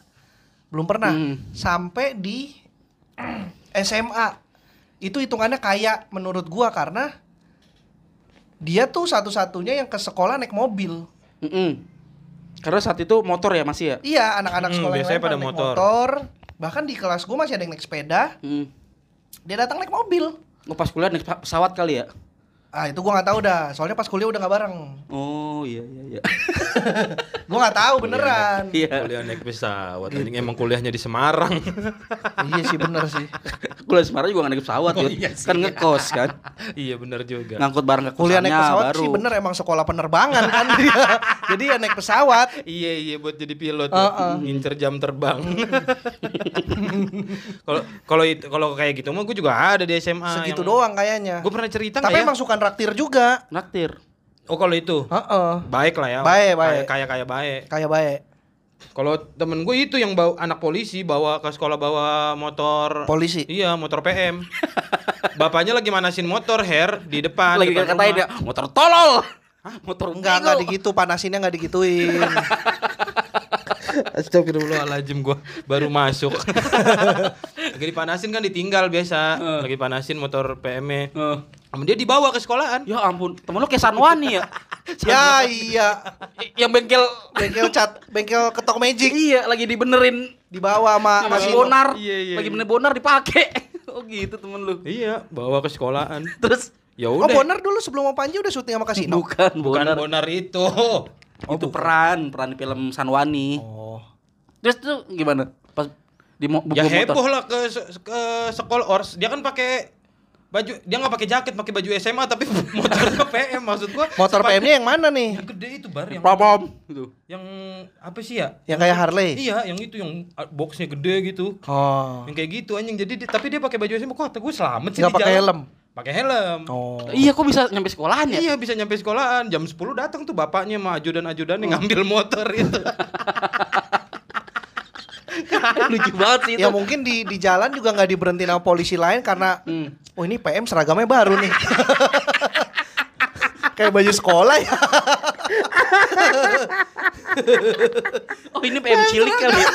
Belum pernah. Hmm. Sampai di SMA. Itu hitungannya kaya menurut gua karena dia tuh satu-satunya yang ke sekolah naik mobil. Mm-mm. Karena saat itu motor ya masih ya. Iya, anak-anak Hmm, sekolah yang biasanya lain pada naik motor. motor. Bahkan di kelas gua masih ada yang naik sepeda, Mm. dia datang naik mobil. Oh, pas kuliah naik pesawat kali ya. Ah, itu gua nggak tahu dah. Soalnya pas kuliah udah nggak bareng. Oh iya iya iya. [LAUGHS] Gua nggak tahu beneran. Iya. Kuliah naik pesawat. Anjing emang kuliahnya di Semarang. [LAUGHS] iya sih bener sih. Kuliah Semarang juga nggak naik pesawat Oh, iya sih. kan ngekos kan. [LAUGHS] iya bener juga. Ngangkut barang ke Kuliah naik pesawat baru. sih bener emang sekolah penerbangan kan dia. Jadi ya naik pesawat. Iya iya buat jadi pilot Heeh. ngincer jam terbang. Kalau kalau kalau kayak gitu mah gue juga ada di SMA. Segitu doang kayaknya. Gue pernah cerita Tapi ya? emang suka raktir juga. Naktir. Oh kalau itu Heeh. baik lah ya. Baik, baik. Kayak kayak baik. Kayak baik. Kalau temen gue itu yang bawa anak polisi bawa ke sekolah bawa motor Polisi. Iya, motor PM. [LAUGHS] Bapaknya lagi manasin motor hair di depan. Lagi depan katain rumah. dia motor tolol. Hah, motor Enggak, enggak digitu, panasinnya enggak digituin. [LAUGHS] Astagfirullahaladzim gua baru masuk. [LAUGHS] lagi dipanasin kan ditinggal biasa. Lagi panasin motor PM-nya. Sama dia dibawa ke sekolahan. ya ampun, temen lu kayak Sanwani ya. [LAUGHS] ya iya. yang bengkel Bengkel cat, bengkel ketok magic iya lagi dibenerin dibawa sama sama si Kasino. bonar. Iya, iya, lagi iya. bener bonar dipakai. [LAUGHS] oh gitu temen lu. Iya, bawa ke sekolahan. [LAUGHS] Terus Ya Oh, udah. Bonar dulu sebelum mau Panji udah syuting sama Kasino. bukan Bukan bonar. bonar itu. itu peran, peran di film Sanwani. Oh. Terus tuh gimana? Pas di Ya motor. heboh lah ke ke sekolah ors. Dia kan pakai baju dia nggak pakai jaket, pakai baju SMA tapi [LAUGHS] motornya PM maksud gua. Motor sepatu- PM-nya yang mana nih? yang gede itu bar yang Pom gitu. yang apa sih ya? Yang kayak Harley. Iya, yang itu yang uh, boxnya gede gitu. Oh. Yang kayak gitu anjing. Jadi di- tapi dia pakai baju SMA kok gue selamat sih Enggak di pakai helm. Pakai helm. Oh. Iya, kok bisa nyampe sekolahan ya? Iya bisa nyampe sekolahan jam 10 datang tuh bapaknya sama ajudan-ajudan yang ngambil motor itu. [LAUGHS] [LAUGHS] Lucu banget sih itu. Ya mungkin di di jalan juga nggak diberhentiin sama polisi lain karena Hmm. oh ini PM seragamnya baru nih. [LAUGHS] Kayak baju sekolah ya. [LAUGHS] Oh, ini PM cilik kali ya.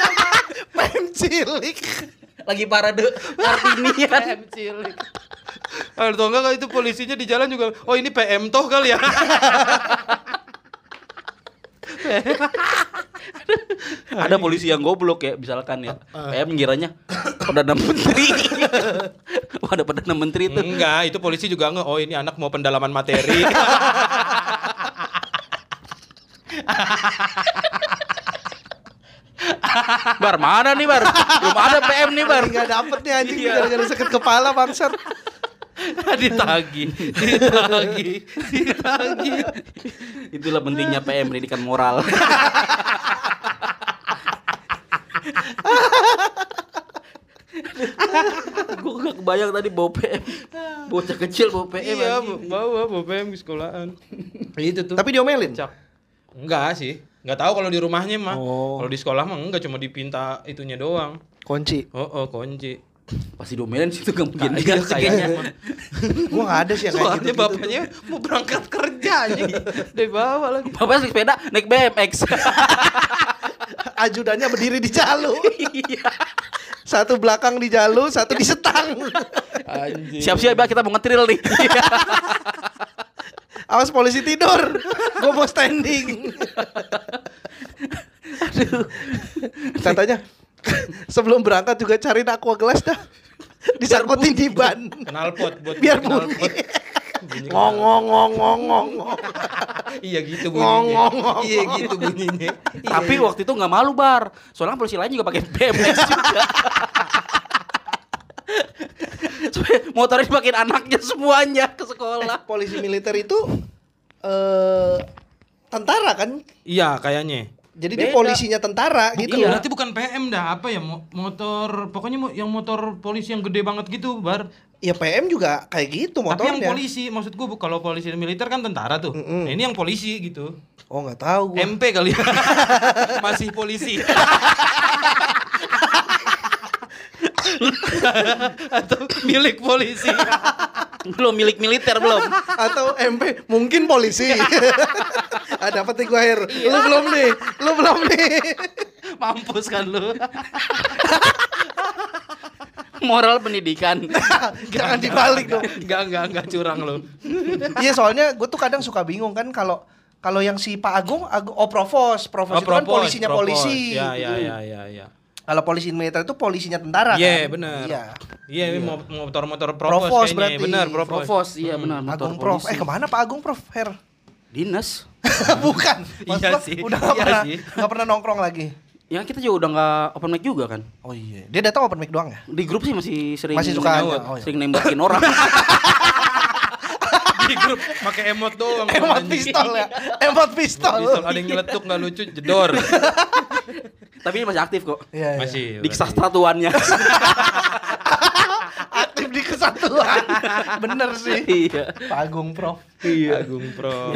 PM cilik. Lagi parade Kartinian. PM cilik. Atau enggak itu polisinya di jalan juga, oh ini PM toh kali ya. [LAUGHS] Ada polisi yang goblok ya, misalkan ya. PM ngiranya perdana menteri. [LAUGHS] Wah, ada perdana menteri itu. Enggak, itu polisi juga nge, oh ini anak mau pendalaman materi. [LAUGHS] Bar, mana nih, Bar? Belum ada PM nih, Bar. Enggak dapet nih anjing Iya. gara-gara sakit kepala bangsat. [LAUGHS] ditagi, ditagi, ditagi. Itulah pentingnya PM pendidikan moral. [LAUGHS] Gue gak kebayang tadi bawa PM Bocah kecil bawa PM Iya, anjing. bawa bawa PM ke sekolahan. itu tuh. Tapi diomelin. Cak. Enggak sih. Enggak tahu kalau di rumahnya mah. Oh. Kalau di sekolah mah enggak cuma dipinta itunya doang. Kunci. Oh, oh kunci. Pasti domelin situ gak mungkin Iya, digas kayaknya. Gua nggak ada sih yang kayak Soalnya gitu. bapaknya mau berangkat kerja anjing. Dari bawah lagi. Bapak naik sepeda naik BMX [LAUGHS] Ajudannya berdiri di jalu. Iya Satu belakang di jalu, satu di setang. Siap-siap kita mau ngetril nih [LAUGHS] Awas polisi tidur. Gua mau standing. [LAUGHS] Katanya [LAUGHS] sebelum berangkat juga cariin aqua gelas dah. [LAUGHS] Disangkutin di ban. Knalpot buat Biar bunyi. [LAUGHS] Ngong ngong ngong ngong ngong. Iya gitu bunyinya. ngong, Iya gitu bunyinya. Tapi waktu itu gak malu Bar Soalnya polisi lain juga pakai BMX juga Motornya dipakai anaknya semuanya ke sekolah Polisi militer itu eh tentara kan? Iya kayaknya. Jadi dia polisinya tentara gitu. Iya. Berarti bukan PM dah, apa ya? mo- Motor pokoknya yang motor polisi yang gede banget gitu, Bar. Ya PM juga kayak gitu Tapi yang motornya. polisi, maksud gua kalau polisi militer kan tentara tuh. Mm-mm. Nah, ini yang polisi gitu. Oh nggak tahu gua. MP kali ya. [LAUGHS] Masih polisi. [LAUGHS] [LAUGHS] Atau milik polisi. Belum milik militer belum Atau MP mungkin polisi. [LAUGHS] ah, dapat nih gua air. Lu belum nih. Lu belum nih. Mampus kan lu. Moral pendidikan [LAUGHS] Jangan dibalik dong. Enggak, enggak, enggak curang lu. Iya soalnya gue tuh kadang suka bingung kan kalau kalau yang si Pak Agung, Agung oh provos, provos itu kan propos, polisinya propos. polisi. Ya, ya, ya, ya, ya. Kalau polisi militer itu polisinya tentara Iya, kan. benar. Iya. Iya, ini mo- motor-motor provos, Provos kayaknya. berarti. Benar, provos. Provos iya benar motor Agung Prof. polisi. Eh ke mana Pak Agung Prof? Her. Dinas [LAUGHS] Bukan. Maksud Iya sih, Udah nggak iya pernah sih. nggak pernah nongkrong lagi. Ya kita juga udah nggak open mic juga kan Oh iya. Dia datang open mic doang ya? Di grup sih masih sering Masih suka nyaut. aja. Oh, iya. Sering nembakin orang [LAUGHS] Di grup pakai emot doang. Emot pistol ya. Emot pistol. Pistol ada yang nyeletuk nggak lucu, jedor. [LAUGHS] Tapi masih aktif kok Iya, iya. Masih. Di kesastra tuannya [LAUGHS] aktif di kesatuan. Bener sih. iya. Pak Agung Prof. Iya. Agung Pro.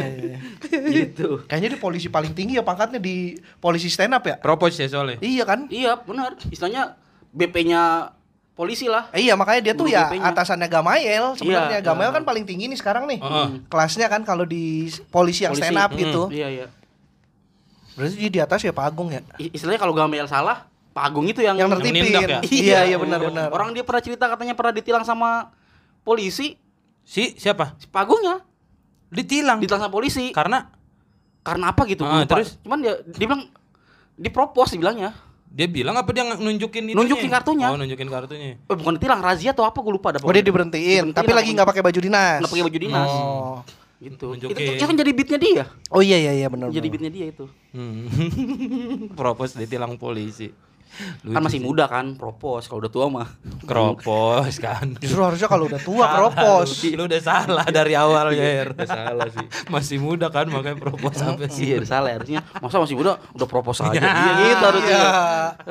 gitu. Kayaknya di polisi paling tinggi ya pangkatnya di polisi stand up ya? Propose ya soalnya. Iya kan? Iya, benar. Istilahnya BP-nya polisi lah. Eh, Iya makanya dia tuh Guru ya BP-nya. atasannya Gamael sebenarnya Iya. Gamael kan paling tinggi nih sekarang nih Heeh. kelasnya kan kalau di polisi yang Polisi. stand up Mm. gitu Iya, iya. Berarti dia di atas ya Pak Agung ya I- Istilahnya kalau Gamel salah, Pak Agung itu yang yang nindak ya? iya iya benar-benar Orang dia pernah cerita katanya pernah ditilang sama polisi, Si siapa? si Pak Agungnya Ditilang. ditilang sama polisi. Karena Karena apa gitu? Ah, lupa. terus? Cuman dia dia bilang dipropos dibilangnya. dia bilang apa dia nunjukin itunya? Nunjukin kartunya. Oh, nunjukin kartunya. Eh, bukan ditilang, razia atau apa gue lupa ada oh dia diberhentiin Diberhentiin tapi lagi nggak pakai baju dinas nggak pakai baju dinas. oh Gitu. Itu, itu kan jadi beatnya dia. oh iya iya iya benar Jadi beatnya dia itu. Hmm. [LAUGHS] Propose ditilang polisi. Lucu kan masih sih. muda kan, propos. Kalau udah tua mah. Keropos kan. justru harusnya kalau udah tua propos Lu udah salah dari awal ya. Udah salah sih. Masih muda kan makanya propos sampai sih. Iya, udah salah harusnya. Masa masih muda udah propos aja. Iya gitu harusnya. Iya.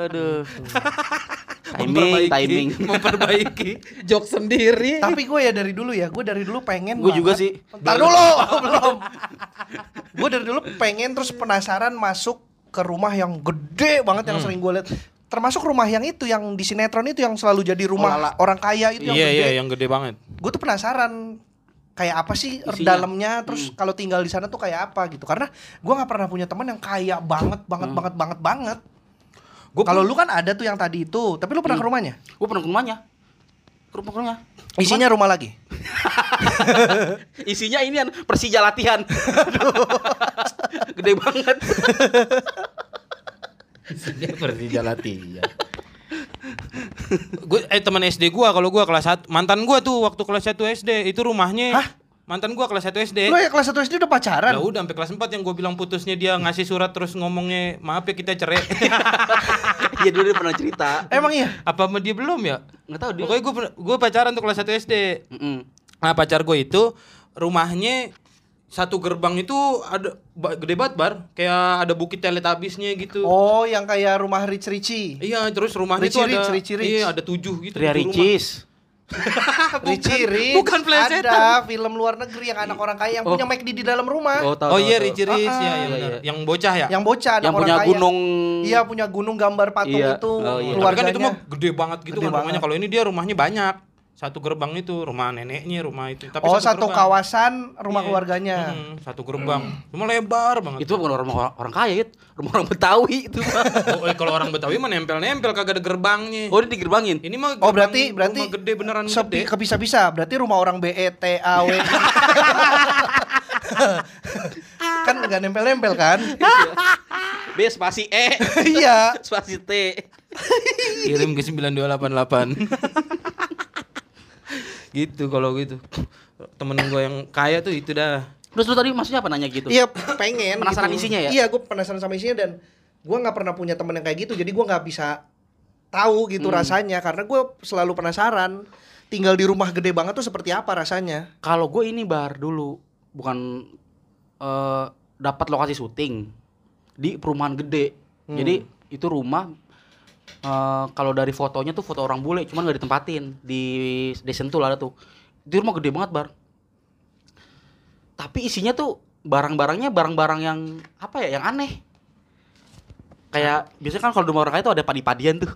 Aduh. timing, Memperbaiki- timing. memperbaiki jok sendiri. tapi gue ya dari dulu ya gue dari dulu pengen Gue juga sih. Ntar dulu [LAUGHS] belum gue dari dulu pengen terus penasaran masuk ke rumah yang gede banget yang Hmm. sering gue lihat termasuk rumah yang itu yang di sinetron itu yang selalu jadi rumah Oh, lala. orang kaya itu yang Iya gede iya yang gede banget. gue tuh penasaran kayak apa sih Isinya. dalamnya terus kalau tinggal di sana tuh kayak apa gitu karena gue nggak pernah punya teman yang kaya banget banget banget banget banget Gua kalau lu kan ada tuh yang tadi itu tapi lu pernah ke rumahnya Gue pernah ke rumahnya. Ke rumah ke rumahnya. isinya rumah lagi [LAUGHS] Isinya ini kan Persija latihan. [LAUGHS] Gede banget. [LAUGHS] Persija latihan. gue eh teman SD gua kalau gua kelas 1 mantan gua tuh waktu kelas 1 SD itu rumahnya Hah? mantan gua kelas 1 SD lu ya kelas 1 SD udah pacaran Ya udah sampai kelas 4 yang gue bilang putusnya dia ngasih surat terus ngomongnya maaf ya kita cerai. [LAUGHS] Iya dulu dia pernah cerita. emang iya Apa sama dia belum ya? Enggak tahu dia. Pokoknya gue gue pacaran tuh kelas 1 SD. Mm-mm. Nah pacar gue itu rumahnya satu gerbang itu ada gede banget bar kayak ada bukit teletabisnya gitu. oh yang kayak rumah Rich Richie Iya terus rumahnya itu ada Rich, Rich. iya ada tujuh gitu. Ria. Ricis. [LAUGHS] Richie Rich bukan plesetan. ada film luar negeri yang anak orang kaya yang Oh. punya McD di dalam rumah Oh, tahu. Oh iya Rich Ah, ya, ya benar. Yang bocah ya. yang bocah Yang orang punya kaya. gunung iya punya gunung gambar patung Iya. itu Oh, iya. Tapi keluarganya kan itu mah gede banget gitu Gede kan rumahnya. banget. Kalau ini dia rumahnya banyak. Satu gerbang itu rumah neneknya, rumah itu. Tapi oh satu gerbang. kawasan rumah Iya. keluarganya Hmm, satu gerbang. Cuma lebar banget. Itu bukan orang orang, orang kaya, Yit. Rumah orang Betawi itu mah. [LAUGHS] Oh, eh, kalau orang Betawi mah nempel-nempel kagak ada gerbangnya. Oh, dia digerbangin. Ini mah Oh gerbang berarti berarti rumah gede beneran sepi gede. kebisa-bisa berarti rumah orang B E T A W [LAUGHS] kan nggak nempel-nempel kan [LAUGHS] B spasi E. iya spasi T. Kirim ke 9288. Gitu kalau gitu. Temen gue yang kaya tuh itu dah. Terus lu tadi maksudnya apa nanya gitu? iya pengen Penasaran gitu. isinya ya? iya gue penasaran sama isinya dan gue nggak pernah punya temen yang kayak gitu jadi gue nggak bisa tahu gitu Hmm. rasanya karena gue selalu penasaran tinggal di rumah gede banget tuh seperti apa rasanya Kalau gue ini bar dulu bukan eh dapat lokasi syuting di perumahan gede. Hmm. Jadi itu rumah eh kalau dari fotonya tuh foto orang bule, cuman nggak ditempatin di di Sentul ada tuh. Itu rumah gede banget bar. Tapi isinya tuh barang-barangnya barang-barang yang apa ya, yang aneh. Kayak biasanya kan kalau di rumah orang kaya tuh ada padi-padian tuh.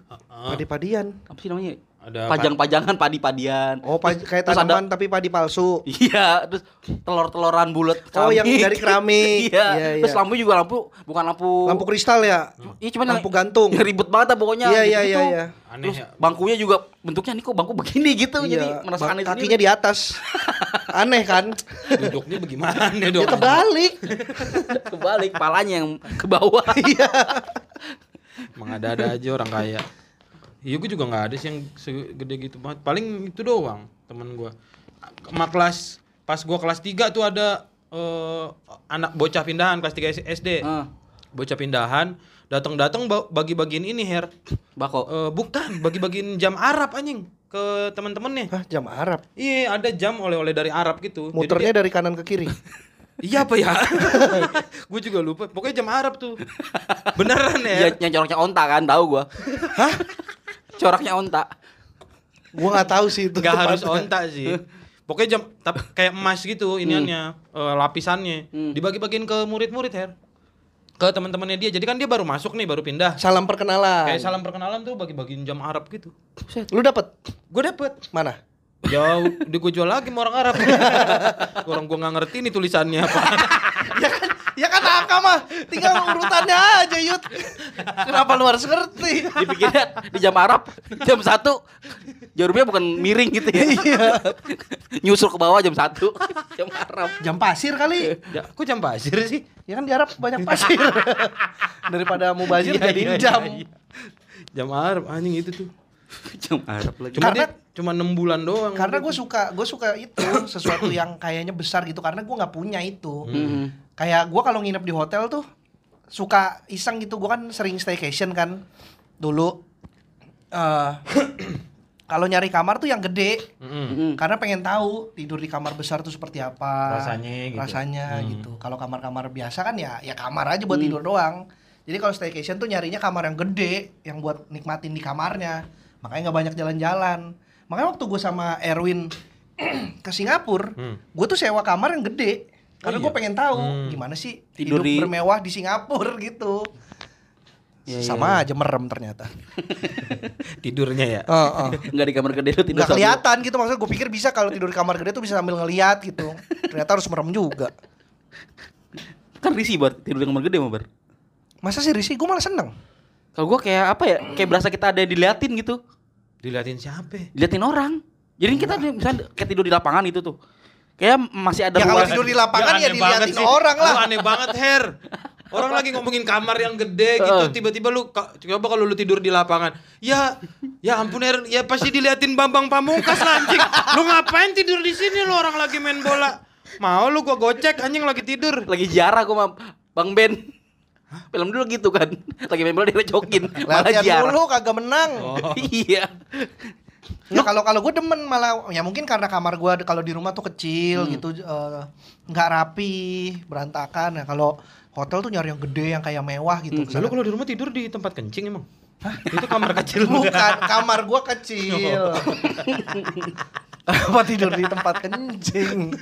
padi-padian Apa sih namanya? Ada Pajang-pajangan padi-padian. oh pa- kayak Terus ada- tanaman tapi padi palsu Iya, terus telur-teloran bulat Oh, yang dari keramik. [LAUGHS] iya. Iya, Terus iya. lampu juga lampu bukan lampu lampu kristal ya Iya, cuman lampu gantung yang [LAUGHS] ribet banget lah pokoknya. Iya, iya, gitu-gitu. iya, iya. Aneh Terus ya. bangkunya juga bentuknya nih kok bangku begini gitu. Jadi Iya, merasa ba- aneh kakinya sendiri. di atas [LAUGHS] aneh kan Duduknya bagaimana dia dong? terbalik Kebalik, palanya yang ke bawah. Iya. Emang ada-ada aja orang kaya. Iya gue juga nggak ada sih yang segede gitu banget. Paling itu doang temen gue. Sama kelas pas gue kelas 3 tuh ada eh, anak bocah pindahan kelas 3 SD. Ah, Bocah pindahan datang-datang ba- bagi-bagiin ini her. bako. Eh, bukan bagi-bagiin jam Arab anjing ke temen-temennya. Hah, jam Arab Iya ada jam oleh-oleh dari Arab gitu. Muternya dia- dari kanan ke kiri [LAUGHS] Iya apa ya? [LAUGHS] gue juga lupa. Pokoknya jam Arab tuh. [LAUGHS] Beneran Iya, ya? yang coraknya onta kan, tahu gua. Hah? Coraknya onta. Gua nggak tahu sih itu. Nggak harus onta sih. Pokoknya jam tapi kayak emas gitu iniannya eh, lapisannya Hmm. dibagi-bagiin ke murid-murid Her. Ke teman-temannya dia. Jadi kan dia baru masuk nih, baru pindah. Salam perkenalan. Kayak salam perkenalan tuh bagi-bagiin jam Arab gitu. Lu dapet Gue dapet. mana? Jauh, di gue jual lagi sama orang Arab. [LAUGHS] orang gue nggak ngerti nih tulisannya apa. [LAUGHS] ya kan, ya kan angka mah. Tinggal urutannya aja, Yud. Kenapa lu harus ngerti? Dipikirnya di jam Arab jam satu jarumnya bukan miring gitu ya. Iya. Nyusul ke bawah jam satu jam Arab. Jam pasir kali. Ya, kok jam pasir sih? Ya kan di Arab banyak pasir. [LAUGHS] Daripada mau bazir Iya, jadi iya, jam. iya, iya. Jam Arab anjing itu tuh. Jam Arab lagi. Cuma Karena- dia cuma 6 bulan doang. Karena gue suka, gue suka itu sesuatu yang kayaknya besar gitu. Karena gue nggak punya itu. Hmm. Kayak gue kalau nginep di hotel tuh suka iseng gitu. Gue kan sering staycation kan dulu. eh [COUGHS] kalau nyari kamar tuh yang gede. Mm-mm. Mm. Karena pengen tahu tidur di kamar besar tuh seperti apa. Rasanya gitu. Rasanya Hmm. gitu. Kalau kamar-kamar biasa kan ya ya kamar aja buat tidur doang. Jadi kalau staycation tuh nyarinya kamar yang gede, yang buat nikmatin di kamarnya. Makanya nggak banyak jalan-jalan. Makanya waktu gue sama Erwin [COUGHS] ke Singapura, Hmm. gue tuh sewa kamar yang gede. Karena Oh gue iya? pengen tahu Hmm. gimana sih Tidur hidup di- bermewah di Singapura [LAUGHS] gitu. Iya, iya, Sama aja merem ternyata. [LAUGHS] Tidurnya ya. Heeh. Enggak di kamar gede lu tidur Nggak sambil- kelihatan gitu maksudnya gue pikir bisa kalau tidur di kamar gede tuh bisa sambil ngeliat gitu. Ternyata harus merem juga. Kan risih bar tidur di kamar gede mah bar. Masa sih Risi? Gue malah seneng. Kalau gua kayak apa ya? Kayak berasa kita ada yang diliatin gitu. Diliatin siapa? Diliatin orang. Jadi kita misalnya kayak tidur di lapangan itu tuh. Kayak masih ada Ya kalau tidur di lapangan ya banget diliatin sih. orang lah. Lu aneh banget, Her. Orang lagi ngomongin kamar yang gede gitu, tiba-tiba lu coba kalau lu tidur di lapangan. Ya, ya ampun Her, ya pasti diliatin Bambang Pamungkas lah anjing. Lu ngapain tidur di sini lu orang lagi main bola? Mau lu gua gocek anjing lagi tidur. lagi jarah gua sama Bang Ben. Film dulu gitu kan. Lagi main bola direcokin. Malah Latihan jarah. dulu kagak menang. [LAUGHS] iya. Ya kalau kalau gue demen malah ya mungkin karena kamar gue kalau di rumah tuh kecil gitu eh, nggak rapi berantakan ya kalau hotel tuh nyari yang gede yang kayak mewah gitu. Lalu Kesana- kalau di rumah tidur di tempat kencing emang? Itu kamar kecil [LAUGHS] Bukan kamar gue kecil. [LAUGHS] Apa tidur di tempat kencing?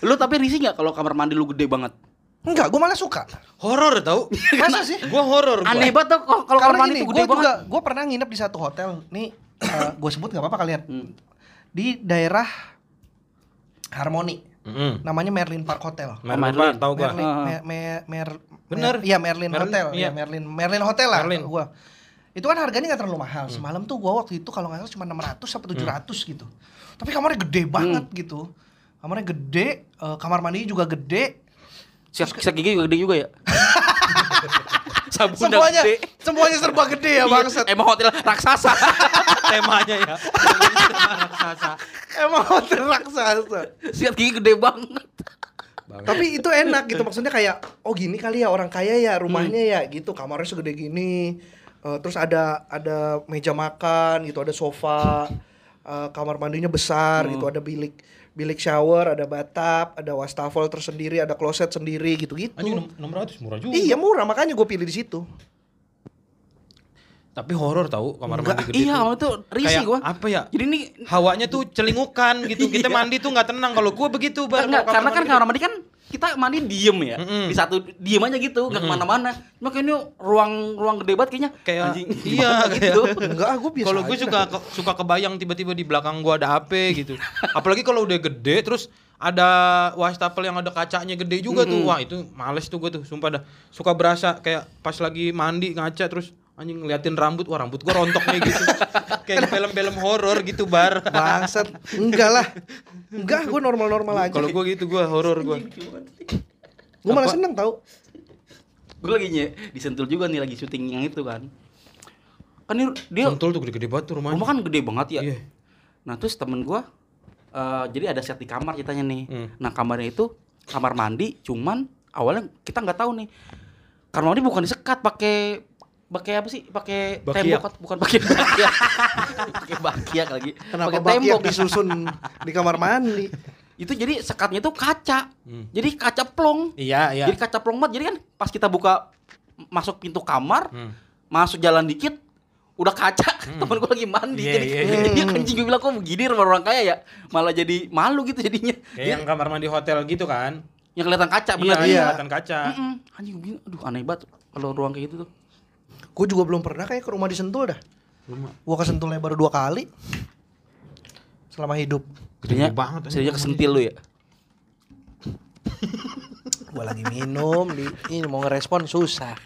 Lu tapi risih nggak kalau kamar mandi lu gede banget? Enggak, gue malah suka. Horor tau? [LAUGHS] Masa sih? Gua horor gua. Aneh banget tuh kalau kamar mandi gue banget. juga gue pernah nginep di satu hotel. Nih, [CLEARS THROAT] gue sebut nggak apa-apa kalian. Di daerah Harmoni, Mm-mm. namanya Merlin Park Hotel. Merlin, Merlin. Pak, tahu gua. Merlin, Ah. Mer, Mer, Mer- Bener. Mer- Iya Merlin, Merlin, Hotel, iya. ya Merlin, Merlin Hotel lah. Merlin. Gua. Itu kan harganya nggak terlalu mahal. Semalam tuh gua waktu itu kalau nggak salah cuma 600 sampai 700 gitu. Tapi kamarnya gede banget gitu. Kamarnya gede, eh, kamar mandinya juga gede. Sikat, sikat gigi juga gede juga ya. [LAUGHS] Sabun Semuanya, gede. semuanya serba gede ya Iya, bangsat. Emang hotel raksasa. [LAUGHS] Temanya ya. Raksasa. Emang hotel raksasa. sikat gigi gede banget. Tapi itu enak gitu maksudnya kayak oh gini kali ya orang kaya ya rumahnya ya gitu kamarnya segede gini. Eh, terus ada ada meja makan gitu, ada sofa, eh, kamar mandinya besar gitu, ada bilik bilik shower, ada bathtub, ada wastafel tersendiri, ada kloset sendiri gitu-gitu. Anjing enam- 600 murah juga. Iya murah makanya gue pilih di situ. Tapi horor tahu kamar Enggak, mandi gede. Iya, tuh. itu risih Kayak gua. Apa ya? Jadi ini Hawanya tuh celingukan gitu. Kita Iya. mandi tuh nggak tenang. Kalau gua begitu. Enggak, karena kan kamar mandi kan kita mandi diem ya. Mm-mm. Di satu diem aja gitu, nggak ke mana-mana. Cuma kayaknya ruang ruang gede banget kayaknya. Kayak- Anjing, [LAUGHS] iya, gitu. Enggak, gue biasa. Kalau gue suka ke- suka kebayang tiba-tiba di belakang gua ada HP gitu. Apalagi kalau udah gede terus ada wastafel yang ada kacanya gede juga tuh. Wah, itu males tuh gua tuh. Sumpah dah. Suka berasa kayak pas lagi mandi ngaca terus anjing ngeliatin rambut. Wah, rambut gua rontok nih gitu. [LAUGHS] kayak film-film horor gitu, Bar. bangsat. Enggak lah. Enggak, gue normal-normal aja. Kalau gua gitu gua horor gua. gue malah seneng tau. Gue lagi nye, disentul juga nih lagi syuting yang itu kan. Kan ini dia Sentul tuh gede-gede banget tuh rumahnya. rumah kan gede banget ya. Iya. Nah terus temen gua eh, jadi ada set di kamar ceritanya nih. Hmm. Nah kamarnya itu kamar mandi, cuman awalnya kita nggak tahu nih. Kamar mandi bukan disekat pakai pakai apa sih? Pakai tembok bukan pakai bakiak. [LAUGHS] pakai bakiak lagi. Kenapa tembok. disusun di kamar mandi? Itu jadi sekatnya itu kaca. Hmm. Jadi kaca plong. Iya, iya. Jadi kaca plong banget. Jadi kan pas kita buka masuk pintu kamar, Hmm. masuk jalan dikit, udah kaca [LAUGHS] temen gue lagi mandi Iya, jadi iya, iya. dia [LAUGHS] anjing gue bilang kok begini rumah orang kaya ya malah jadi malu gitu jadinya Kayak yang kamar mandi hotel gitu kan. yang kelihatan kaca Iya, bener iya. kelihatan kaca. Mm-mm. anjing gue bilang aduh aneh banget kalau ruang kayak gitu tuh Gue juga belum pernah kayak ke rumah di Sentul dah. Rumah. Gua ke Sentulnya baru dua kali selama hidup. Jadinya, banget, rumah kesentil lu ya [LAUGHS] Gua lagi minum di ini mau ngerespon susah.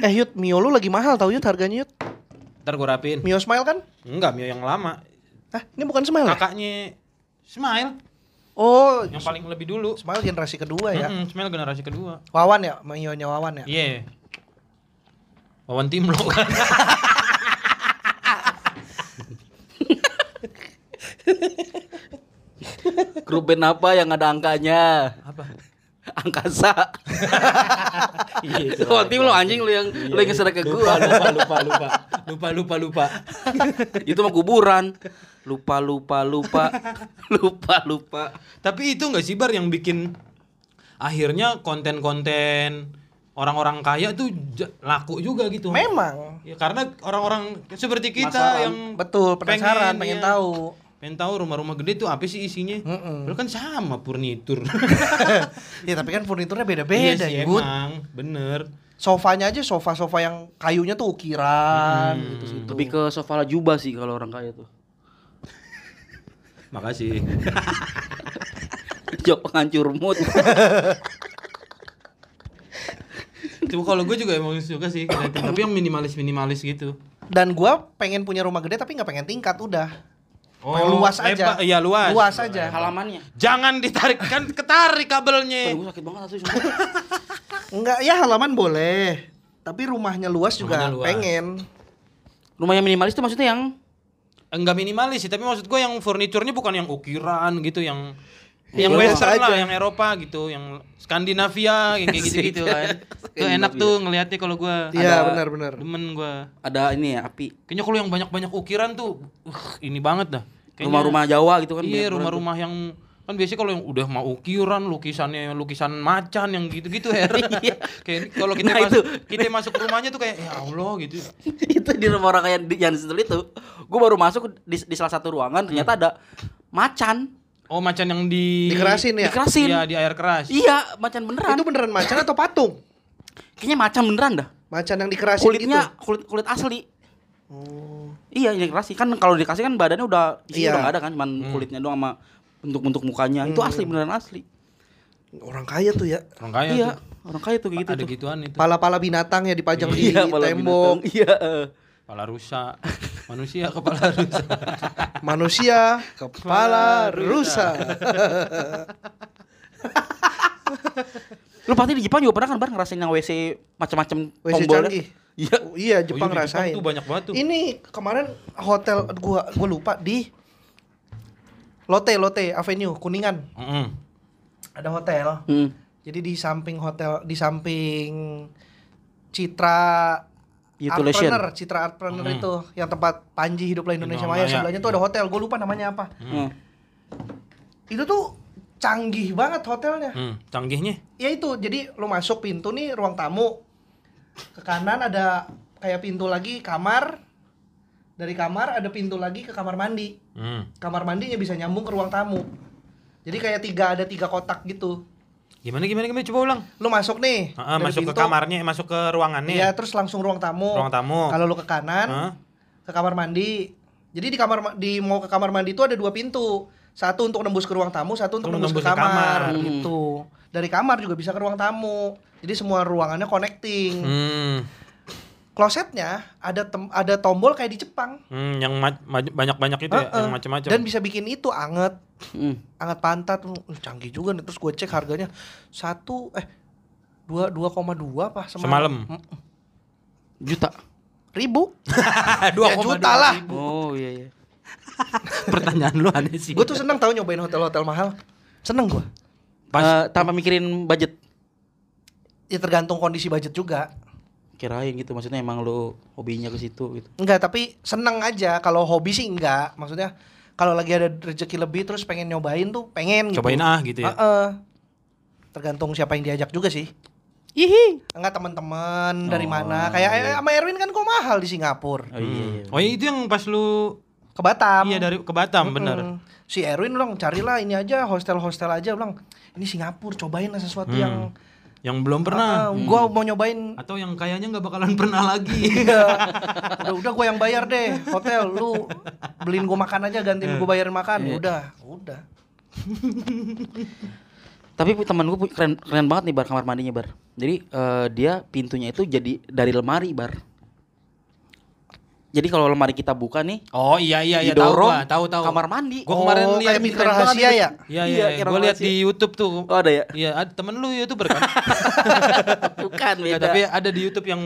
eh Yud, Mio lu lagi mahal tau Yud harganya Yud. Ntar gue rapiin. Mio Smile kan? Enggak, Mio yang lama. Ah, ini bukan Smile ya? Kakaknya Smile Oh, yang paling lebih dulu. Smile generasi kedua ya. Mm-mm, Smile generasi kedua. Wawan ya, Mio-nya Wawan ya. Iya. Wawan tim lo kan. grup band apa yang ada angkanya Apa? angkasa [LAUGHS] Iya, Oh, tim lo anjing lu yang lu yang ngeser ke gua. lupa lupa lupa lupa lupa lupa [LAUGHS] itu mah kuburan. Lupa lupa lupa [LAUGHS] lupa lupa. tapi itu nggak sih bar yang bikin akhirnya konten-konten orang-orang kaya tuh laku juga gitu Memang. ya karena orang-orang seperti kita Penasaran. yang Betul, penasaran, pengen, iya. tahu. pengen tahu rumah-rumah gede tuh apa sih isinya Mm-mm. Padahal kan sama furnitur [LAUGHS] ya tapi kan furniturnya iya beda-beda sih ya, Bud. emang bener Sofanya aja sofa-sofa yang kayunya tuh ukiran Hmm. gitu situ. Lebih ke sofa jubah sih kalau orang kaya tuh. makasih [LAUGHS] Jawab penghancur mood. [LAUGHS] Cuma kalau gue juga emang suka sih tapi yang minimalis minimalis gitu Dan gua pengen punya rumah gede tapi nggak pengen tingkat udah. oh Pengen luas aja. lebar- iya luas Luas aja. Halamannya. jangan ditarik kan ketarik kabelnya Aduh, gue sakit banget asli. [LAUGHS] Enggak, ya halaman boleh. Tapi rumahnya luas juga Rumahnya luas. pengen. Rumah yang minimalis itu maksudnya yang enggak minimalis sih tapi maksud gue yang furniturnya bukan yang ukiran gitu yang yang Biasa western lah aja. yang Eropa gitu yang Skandinavia yang kayak gitu gitu kan tuh enak tuh ngelihatnya kalau gue Iya, Ada- benar-benar. demen gue ada ini ya api. kayaknya kalau yang banyak banyak ukiran tuh uh, ini banget dah Kayaknya- Rumah-rumah Jawa gitu kan. iya banyak rumah-rumah yang kan biasanya kalau yang udah mau ukiran lukisannya lukisan macan yang gitu-gitu [LAUGHS] ya kayak kalau kita Nah, masuk itu. kita masuk ke rumahnya tuh kayak ya Allah gitu [LAUGHS] itu di rumah orang kaya di- yang di situ itu. Gue baru masuk di, di salah satu ruangan ternyata ada macan. oh macan yang di Dikerasin ya? Dikerasin. Iya, di air keras Iya, macan beneran. Itu beneran macan atau patung? Kayaknya macan beneran dah. Macan yang dikerasin Kulitnya gitu. kulit kulit asli. Oh. Iya, yang dikasih kan kalau dikasih kan badannya udah isinya Iya. udah nggak ada kan, cuman kulitnya doang sama bentuk-bentuk mukanya. Itu Hmm. asli beneran asli. Orang kaya tuh ya. orang kaya iya, tuh orang kaya tuh kayak gitu ada tuh. gituan itu Pala-pala binatang ya dipajang di Iya, tembok. binatang. Iya. eh. kepala rusa manusia kepala rusa [LAUGHS] Manusia kepala rusa. [LAUGHS] Lu pasti di Jepang juga pernah kan bar ngerasain yang WC macam-macam WC tombolnya? canggih. Iya. Oh, iya, Jepang Oh iya, rasain. tuh banyak banget tuh Ini kemarin hotel gua gua lupa di Lotte Lotte Avenue Kuningan. Mm-mm. Ada hotel. Hmm. Jadi di samping hotel di samping Citra. Artpreneur, Citra Artpreneur Hmm. itu yang tempat Panji Hiduplah Indonesia Indonesia Maya sebelahnya tuh ada hotel, gue lupa namanya apa. Hmm. Itu tuh canggih banget hotelnya. Hmm, canggihnya Ya itu, jadi lu masuk pintu nih ruang tamu. Ke kanan ada kayak pintu lagi kamar. Dari kamar ada pintu lagi ke kamar mandi. Hmm. Kamar mandinya bisa nyambung ke ruang tamu. Jadi kayak tiga ada tiga kotak gitu. gimana gimana gimana coba ulang Lu masuk nih. Ah, dari masuk ke pintu, kamarnya masuk ke ruangannya Iya, terus langsung ruang tamu. ruang tamu Kalau lu ke kanan, Hah? ke kamar mandi. Jadi di kamar ma- di mau ke kamar mandi itu ada dua pintu. Satu untuk nembus ke ruang tamu, satu untuk Untuk nembus, ke nembus ke kamar, kamar. gitu. Dari kamar juga bisa ke ruang tamu. Jadi semua ruangannya connecting. hmm. Klosetnya ada tem- ada tombol kayak di Jepang. Hmm, yang banyak banyak itu ya Heeh. yang macam-macam Dan bisa bikin itu anget, Hmm. anget pantat. Uh, canggih juga nih. Terus gue cek harganya satu eh dua dua koma dua apa Semalam. Mm, Juta. ribu [LAUGHS] dua Ya, koma juta dua lah. ribu. Oh iya iya. [LAUGHS] pertanyaan lu aneh sih gue tuh seneng tahu nyobain hotel-hotel mahal seneng gue Pas- Eh, tanpa mikirin budget. ya tergantung kondisi budget juga Kirain gitu maksudnya emang lu hobinya ke situ gitu. Enggak, tapi seneng aja. Kalau hobi sih enggak. Maksudnya kalau lagi ada rezeki lebih terus pengen nyobain tuh pengen gitu. cobain ah gitu ya Heeh. Tergantung siapa yang diajak juga sih. Hihi. Enggak teman-teman dari Oh, mana? Kayak eh, sama Erwin kan kok mahal di Singapura. Oh iya. iya. Oh itu yang pas lu Ke Batam. iya dari ke Batam bener. Mm. Si Erwin bilang carilah ini aja hostel-hostel aja bilang ini Singapura cobain lah sesuatu Hmm. yang Yang belum pernah. Ah, gua mau nyobain Atau yang kayaknya nggak bakalan pernah lagi. [LAUGHS] Iya. udah udah gue yang bayar deh hotel lu beliin gue makan aja gantiin gue bayarin makan Iya. udah udah Tapi teman gue keren keren banget nih bar kamar mandinya bar. Jadi eh, dia pintunya itu jadi dari lemari bar. Jadi kalau lemari kita buka nih, Oh iya iya iya tahu gua, tahu tahu. kamar mandi. Gua kemarin Oh, lihat kayak banget rahasia ya? Iya Iya, iya, kayak gua lihat di YouTube tuh. Oh ada ya? Iya, ada temen lu YouTuber kan? [LAUGHS] Bukan beda. tapi ada di YouTube yang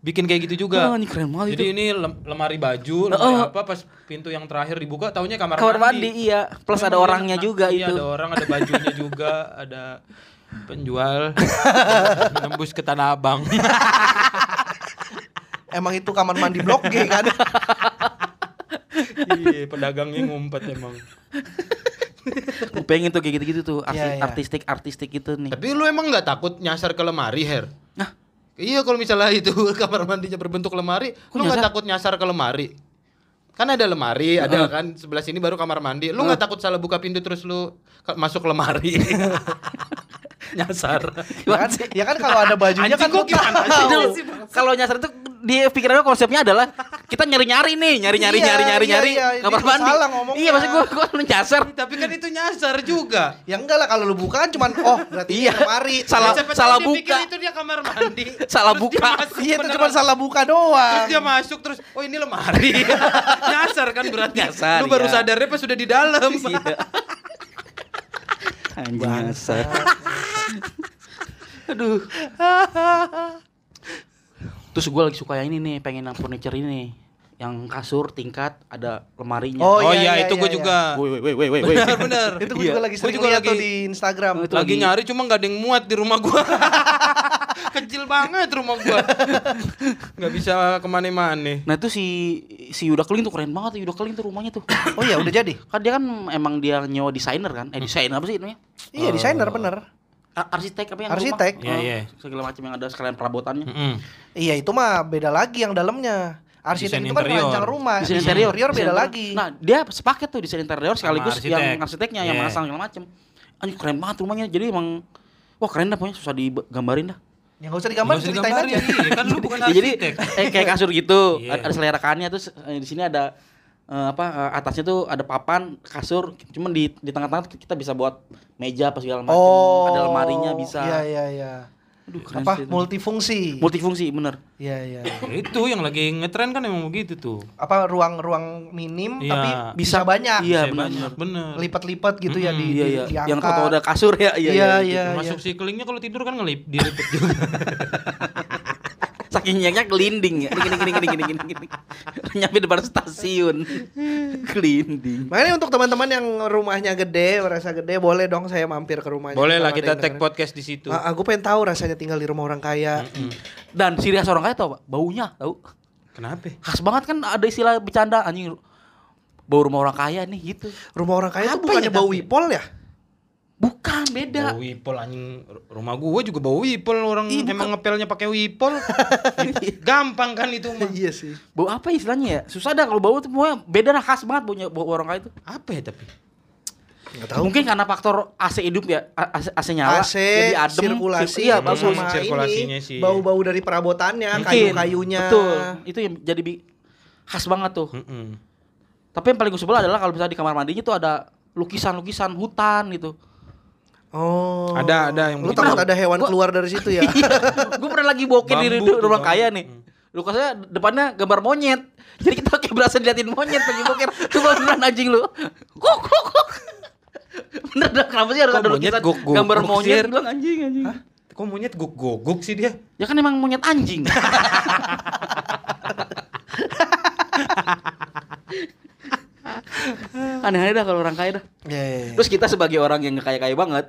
bikin kayak gitu juga. Oh, ini keren banget Jadi itu. ini lem- lemari baju, lemari Oh. apa pas pintu yang terakhir dibuka taunya kamar, kamar mandi iya. Plus ada iya, orangnya nah, juga iya, itu. ada orang, ada bajunya juga, [LAUGHS] ada penjual menembus ke Tanah Abang. [LAUGHS] emang itu kamar mandi blok G kan [LAUGHS] Iya, pedagangnya ngumpet emang. Gue pengen tuh kayak gitu-gitu tuh. Arti- Iya, iya. Artistik artistik itu nih. Tapi lu emang nggak takut nyasar ke lemari, Her? Nah, Iya kalau misalnya [LAUGHS] itu kamar mandinya berbentuk lemari, Kok lu nggak takut nyasar ke lemari? Kan ada lemari, ada kan sebelah sini baru kamar mandi. Lu nggak takut salah buka pintu terus lu masuk lemari? [LAUGHS] [LAUGHS] nyasar. ya kan, ya kan kalau ada bajunya Anjing, kan gua lu gimana tahu. sih? Kalau nyasar itu di pikirannya konsepnya adalah kita nyari-nyari nih, nyari-nyari Iya, nyari-nyari iya, nyari iya. kamar mandi. salah ngomongnya. Iya, maksud gua gua lu nyasar. Tapi kan itu nyasar juga. ya enggak lah kalau lu buka kan cuman oh berarti Iya. lemari Salah- tahu salah dia pikir buka. itu dia kamar mandi. [LAUGHS] Salah Terus buka. iya itu cuma salah buka Terus doang dia masuk terus, oh ini lemari. [LAUGHS] nyasar kan berarti. Nyasar, Lu baru iya. sadarnya pas sudah di dalam. Iya. Anjing nyasar. [LAUGHS] Aduh. Terus gue lagi suka yang ini nih, pengen yang furniture ini nih. Yang kasur tingkat ada lemarinya. Oh, Oh, iya, iya, itu iya, gue iya. juga. Woi woi woi woi woi. Benar benar. [LAUGHS] itu gue Iya. juga lagi Gua sering juga lihat lagi- di Instagram Itu lagi lagi- nyari cuma nggak ada yang muat di rumah gua [LAUGHS] kecil banget rumah gua nggak bisa ke mana-mana Nah itu si si Yuda Keling tuh keren banget Yuda Keling tuh rumahnya tuh. [COUGHS] oh iya udah jadi Kan dia kan emang dia nyewa desainer kan? Eh desainer apa sih namanya? iya desainer bener Arsitek apa yang Arsitek. rumah? Iya, Oh, iya. Segala macam yang ada sekalian perabotannya. Mm-mm. iya itu mah beda lagi yang dalamnya arsitek Desain itu kan interior. merancang rumah Desain interior, interior beda desain lagi Nah, dia sepaket tuh desain interior sekaligus arsitek. yang arsiteknya yang Iya. masang segala macam. Anjir keren banget rumahnya. Jadi emang wah keren dah pokoknya susah digambarin dah. Yang gak usah digambar usah ceritain aja. iya, kan lu bukan Ya, [LAUGHS] jadi eh, kayak kasur gitu, ada, ada selerakannya terus eh, di sini ada eh, apa eh, atasnya tuh ada papan kasur, cuman di di tengah-tengah kita bisa buat meja apa segala macam, oh. Ada lemarinya bisa. iya iya iya Aduh, keren apa sih itu. multifungsi multifungsi bener. iya iya Ya [LAUGHS] itu yang lagi ngetren kan emang begitu tuh apa ruang-ruang minim Iya. tapi bisa, banyak Iya, Bisa benar, banyak, bener lipat-lipat gitu ya di, Iya di- iya. diangkat. Yang foto ada kasur ya, iya Iya, gitu. iya. masuk si kelingnya kalau tidur kan ngelip dilipet juga [LAUGHS] Saking nyeknya kelinding ya. Gini gini gini gini gini gini. Nyampe depan stasiun. kelinding. Makanya untuk teman-teman yang rumahnya gede, merasa gede, boleh dong saya mampir ke rumahnya. boleh lah kita tag podcast di situ Ah, aku pengen tahu rasanya tinggal di rumah orang kaya. Dan ciri khas orang kaya tau pak? Baunya tau? kenapa Khas banget kan ada istilah bercanda anjing bau rumah orang kaya nih gitu. Rumah orang kaya Apa tuh bukannya ya, bau wipol ya? Bukan beda. bau wipol anjing rumah gua juga bau wipol orang Ih, bukan. emang ngepelnya pakai wipol [LAUGHS] gampang kan itu mah iya sih. Bau apa istilahnya ya? Susah dah kalau bau tuh pokoknya beda dah khas banget baunya bau orang kaya itu. apa ya tapi Enggak tahu. Mungkin karena faktor AC hidup ya, AC, AC nyala, AC, jadi adem, sirkulasi, iya bagus. sama sirkulasinya ini, sih. bau-bau dari perabotannya, kayu-kayunya. Betul. Itu yang jadi bi- khas banget tuh. Mm-mm. Tapi yang paling gue sebel adalah kalau misalnya di kamar mandinya tuh ada lukisan-lukisan hutan gitu. Oh. Ada- ada yang Lu takut ada hewan Gua- keluar dari situ ya? [LAUGHS] gue pernah lagi bokeh di rumah bambu. kaya nih. Lukasnya depannya gambar monyet. [LAUGHS] Jadi kita kayak berasa diliatin monyet lagi bokeh. Coba beneran anjing lu. Kok kok kok. [LAUGHS] Bener dah kenapa sih harus ada monyet lukisan gambar monyet bilang anjing anjing. kok monyet guguk sih dia Ya kan emang monyet anjing. [LAUGHS] Aneh-aneh dah kalau orang kaya dah. Iya, iya, iya. Terus kita sebagai orang yang nggak kaya-kaya banget,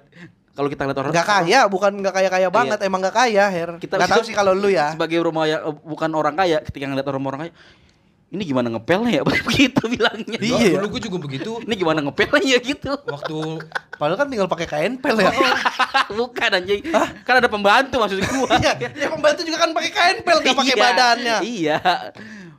kalau kita ngeliat orang Nggak kaya, bukan nggak kaya-kaya banget, emang nggak kaya, Her. Kita- Nggak tahu [LAUGHS] sih kalau lu ya. sebagai rumah yang eh, bukan orang kaya, ketika ngeliat orang orang kaya, ini gimana ngepelnya ya begitu [LAUGHS] bilangnya Iya. Iya. Dulu gue juga begitu. ini gimana ngepelnya ya gitu Waktu Padahal kan tinggal pakai kain pel ya. bukan anjing kan ada pembantu maksud gua Iya, ya pembantu juga kan pakai kain pel gak pakai Iya, badannya. iya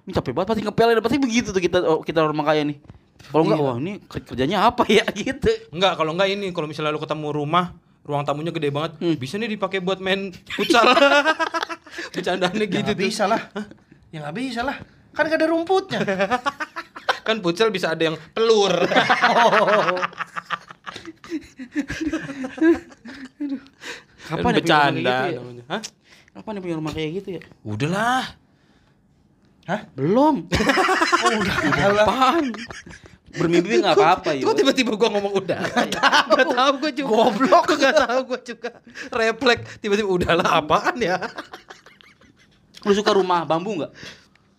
ini capek banget pasti ngepelnya pasti begitu tuh kita oh, kita orang kaya nih kalau enggak Iya. wah ini ker- kerjanya apa ya [LAUGHS] gitu enggak kalau enggak ini kalau misalnya lu ketemu rumah ruang tamunya gede banget, Hmm. bisa nih dipakai buat main futsal. [LAUGHS] Bercandaannya Ya gitu tuh. bisa lah. Ya nggak bisa lah. Kan gak ada rumputnya. [LAUGHS] Kan futsal bisa ada yang pelur. kapan ya punya rumah kayak bercanda gitu ya? namanya. Hah? kapan ya punya rumah kayak gitu ya Udahlah. Belum [LAUGHS] Oh, udah. udah. apaan bermimpi nggak apa-apa Kok yuk tiba-tiba gua ngomong udah? Gak tahu gua juga. Goblok. [LAUGHS] Gak tahu gua juga. Refleks tiba-tiba udahlah apaan ya? lu suka rumah bambu nggak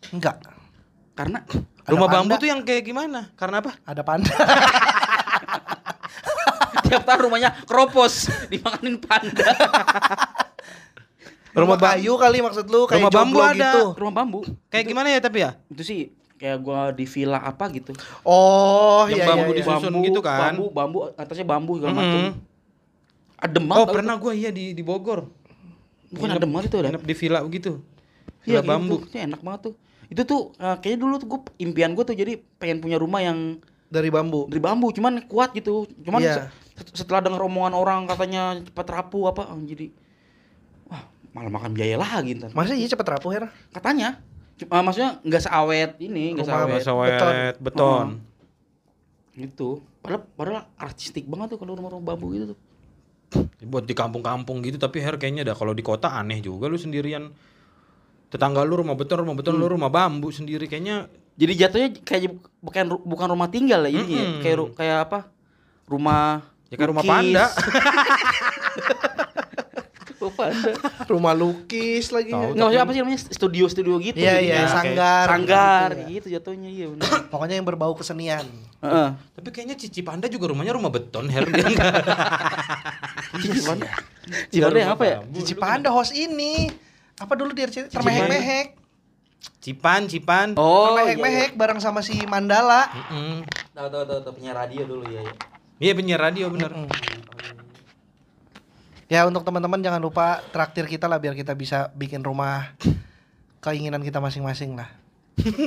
Enggak. karena Rumah panda. bambu tuh yang kayak gimana? Karena apa? Ada panda. [LAUGHS] tiap tahun rumahnya keropos dimakanin panda Rumah kayu kali maksud lu kayak Rumah bambu ada. gitu. rumah bambu Kayak gimana ya tapi ya? itu sih kayak gua di villa apa gitu Oh, Yang iya bambu iya. iya. disusun gitu kan? bambu bambu atasnya bambu segala Mhm. macam adem Oh banget tau. pernah gua iya di di Bogor. bukan adem banget itu ada di villa begitu. Iya Villa bambu. gitu. Itu enak banget tuh. Itu tuh eh, kayaknya dulu tuh gue impian gue tuh jadi pengen punya rumah yang Dari bambu. dari bambu, cuman kuat gitu. Cuman Iya. se- setelah dengar omongan orang katanya cepat rapuh apa, oh, jadi malah makan biaya lagi ntar. Masa iya cepet rapuh Her? Katanya, Cuma- maksudnya nggak seawet ini, nggak seawet. Sawet, beton. beton. Gitu. Padahal, padahal artistik banget tuh kalau rumah-rumah bambu gitu tuh. Buat di kampung-kampung gitu tapi Her kayaknya dah kalau di kota aneh juga lu sendirian. Tetangga lu rumah beton, rumah beton, lu rumah bambu sendiri kayaknya Jadi jatuhnya kayak bukan bukan rumah tinggal lah ini ya. Mm-mm. Kayak kayak apa? Rumah Ya kayak rumah panda. [LAUGHS] Rumah [LAUGHS] panda. Rumah lukis lagi. Tahu. Enggak maksudnya apa sih namanya studio-studio gitu. Iya iya kayak sanggar. Sanggar Gitu, ya. gitu jatuhnya iya benar. [COUGHS] Pokoknya yang berbau kesenian. Heeh. Tapi kayaknya Cici Panda juga rumahnya rumah beton Her enggak. Cipande. Dia Cipande rumah apa ya? Cici Panda host ini. Apa dulu dia cerita? Termehek-mehek. Cipan, Cipan. Oh, iya. Termehek-mehek bareng sama si Mandala. Mm-mm. Tahu tahu tahu tahu punya radio dulu ya. ya. Iya penyiar radio bener. Ya untuk teman-teman jangan lupa traktir kita lah biar kita bisa bikin rumah keinginan kita masing-masing lah.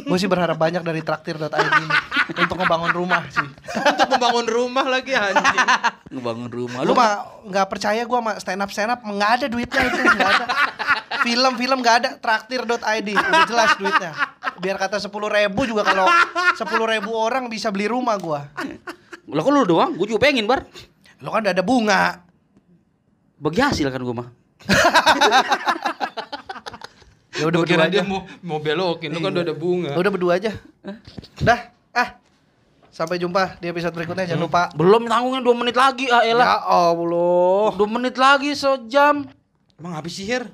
Gue sih berharap banyak dari traktir.id ini untuk ngebangun rumah sih. Untuk membangun rumah lagi anjing. Ngebangun rumah. Lu mah nggak percaya gue sama stand up stand up nggak ada duitnya itu nggak ada. Film-film nggak ada traktir.id udah jelas duitnya. Biar kata sepuluh ribu juga kalau sepuluh ribu orang bisa beli rumah gue. Lah kok lu doang? Gue juga pengen, Bar. Lo kan udah ada bunga. Bagi hasil kan gue mah. [LAUGHS] Ya udah berdua kira dia aja. mau mau belokin, lu kan udah ada bunga. Udah berdua aja. Dah, ah. Sampai jumpa di episode berikutnya. Jangan lupa. Belum tanggungnya 2 menit lagi, ah Ya elah. Allah. 2 menit lagi sejam. Emang habis sihir?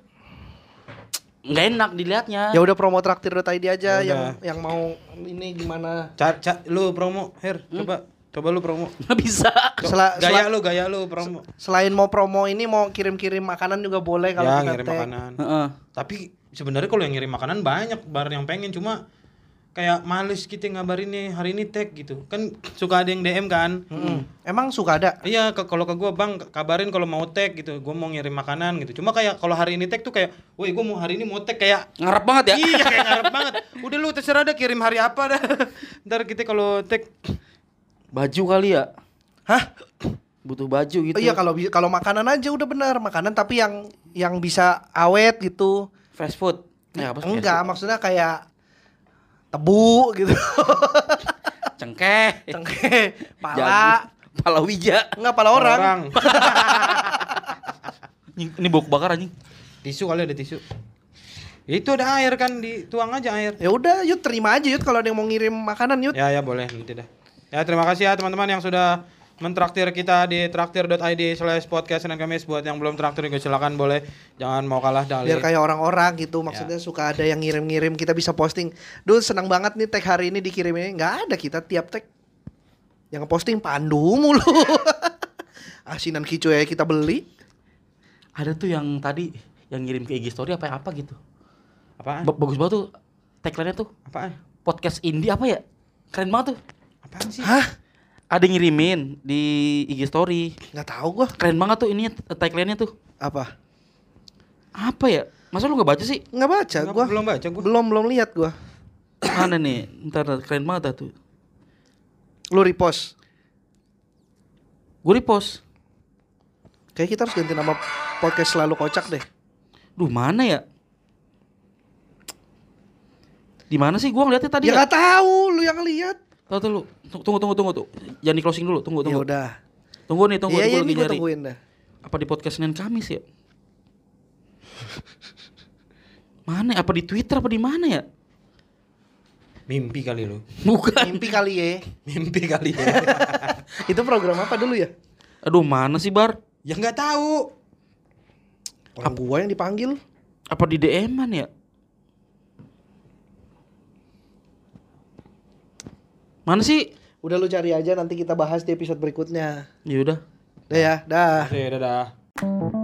Nggak enak dilihatnya. Ya udah promo traktir.id aja Ya yang yang mau ini gimana. Ca, ca, lu promo, Her, coba coba lu promo. [LAUGHS] Nggak bisa. Sela- gaya lu, gaya lu promo. Selain mau promo ini mau kirim-kirim makanan juga boleh kalau ya, kita ngirim tag. makanan. Heeh. Tapi sebenarnya kalau yang ngirim makanan banyak bar yang pengen cuma kayak males kita ngabarin nih hari ini tag gitu. Kan suka ada yang DM kan. Mm-mm. Emang suka ada? Iya, ke- kalau ke gua Bang kabarin kalau mau tag gitu. Gua mau ngirim makanan gitu. Cuma kayak kalau hari ini tag tuh kayak, "Woi, gua mau hari ini mau tag kayak Ngarep banget ya. Iya kayak ngarep banget. Udah lu terserah dah kirim hari apa dah. [LAUGHS] Ntar kita kalau tag Baju kali ya. Hah? Butuh baju gitu. Oh iya kalau kalau makanan aja udah benar makanan tapi yang yang bisa awet gitu. fast food. Ya, apa? Enggak, maksudnya kayak tebu gitu. [LAUGHS] Cengkeh. Cengkeh, pala. Jagung. Pala wija. Enggak pala orang. [LAUGHS] Ini ini bau kebakar anjing. tisu kali ada tisu. Itu ada air kan dituang aja air. Ya udah, yuk terima aja yuk kalau ada yang mau ngirim makanan yuk. Ya ya boleh nanti dah. Ya terima kasih ya teman-teman yang sudah mentraktir kita di traktir.id slash podcast Senin Kamis buat yang belum traktir juga silakan boleh jangan mau kalah dari biar kayak orang-orang gitu maksudnya suka ada yang ngirim-ngirim kita bisa posting Duh senang banget nih tag hari ini dikirim ini nggak ada kita tiap tag yang posting pandu mulu [LAUGHS] asinan kicu ya kita beli Ada tuh yang tadi yang ngirim ke IG story apa apa gitu. apaan? Ba- bagus banget tuh tagline-nya tuh. Apaan? podcast indie apa ya? Keren banget tuh. Apaan sih? Hah? Ada yang ngirimin di IG story. Nggak tahu gua. Keren banget tuh ininya tagline-nya tuh. Apa? Apa ya? Masa lu nggak baca sih? Nggak baca Nggak, gua. belum baca gua. Belum belum lihat gua. [COUGHS] Mana nih? Ntar keren banget dah tuh. Lu repost. Gue repost. Kayak kita harus ganti nama podcast selalu kocak deh. Duh mana ya? Di mana sih gua ngeliatnya tadi Ya ya? nggak tahu, lu yang lihat. Tahu tuh lu. Tunggu tunggu tunggu tuh. Jangan di closing dulu. Tunggu Ya tunggu. udah. Tunggu nih, tunggu Iya nih, iya nyari. tungguin dah. Apa di podcast Senin Kamis ya? Mana? Apa di Twitter apa di mana ya? Mimpi kali lu. Bukan. Mimpi kali ya. [LAUGHS] Mimpi kali ya. [LAUGHS] Itu program apa dulu ya? Aduh, mana sih Bar? ya nggak tahu. Orang gua yang dipanggil. Apa di DM-an ya? Mana sih? Udah lu cari aja nanti kita bahas di episode berikutnya. Ya udah. Udah ya, dah. Oke, dadah.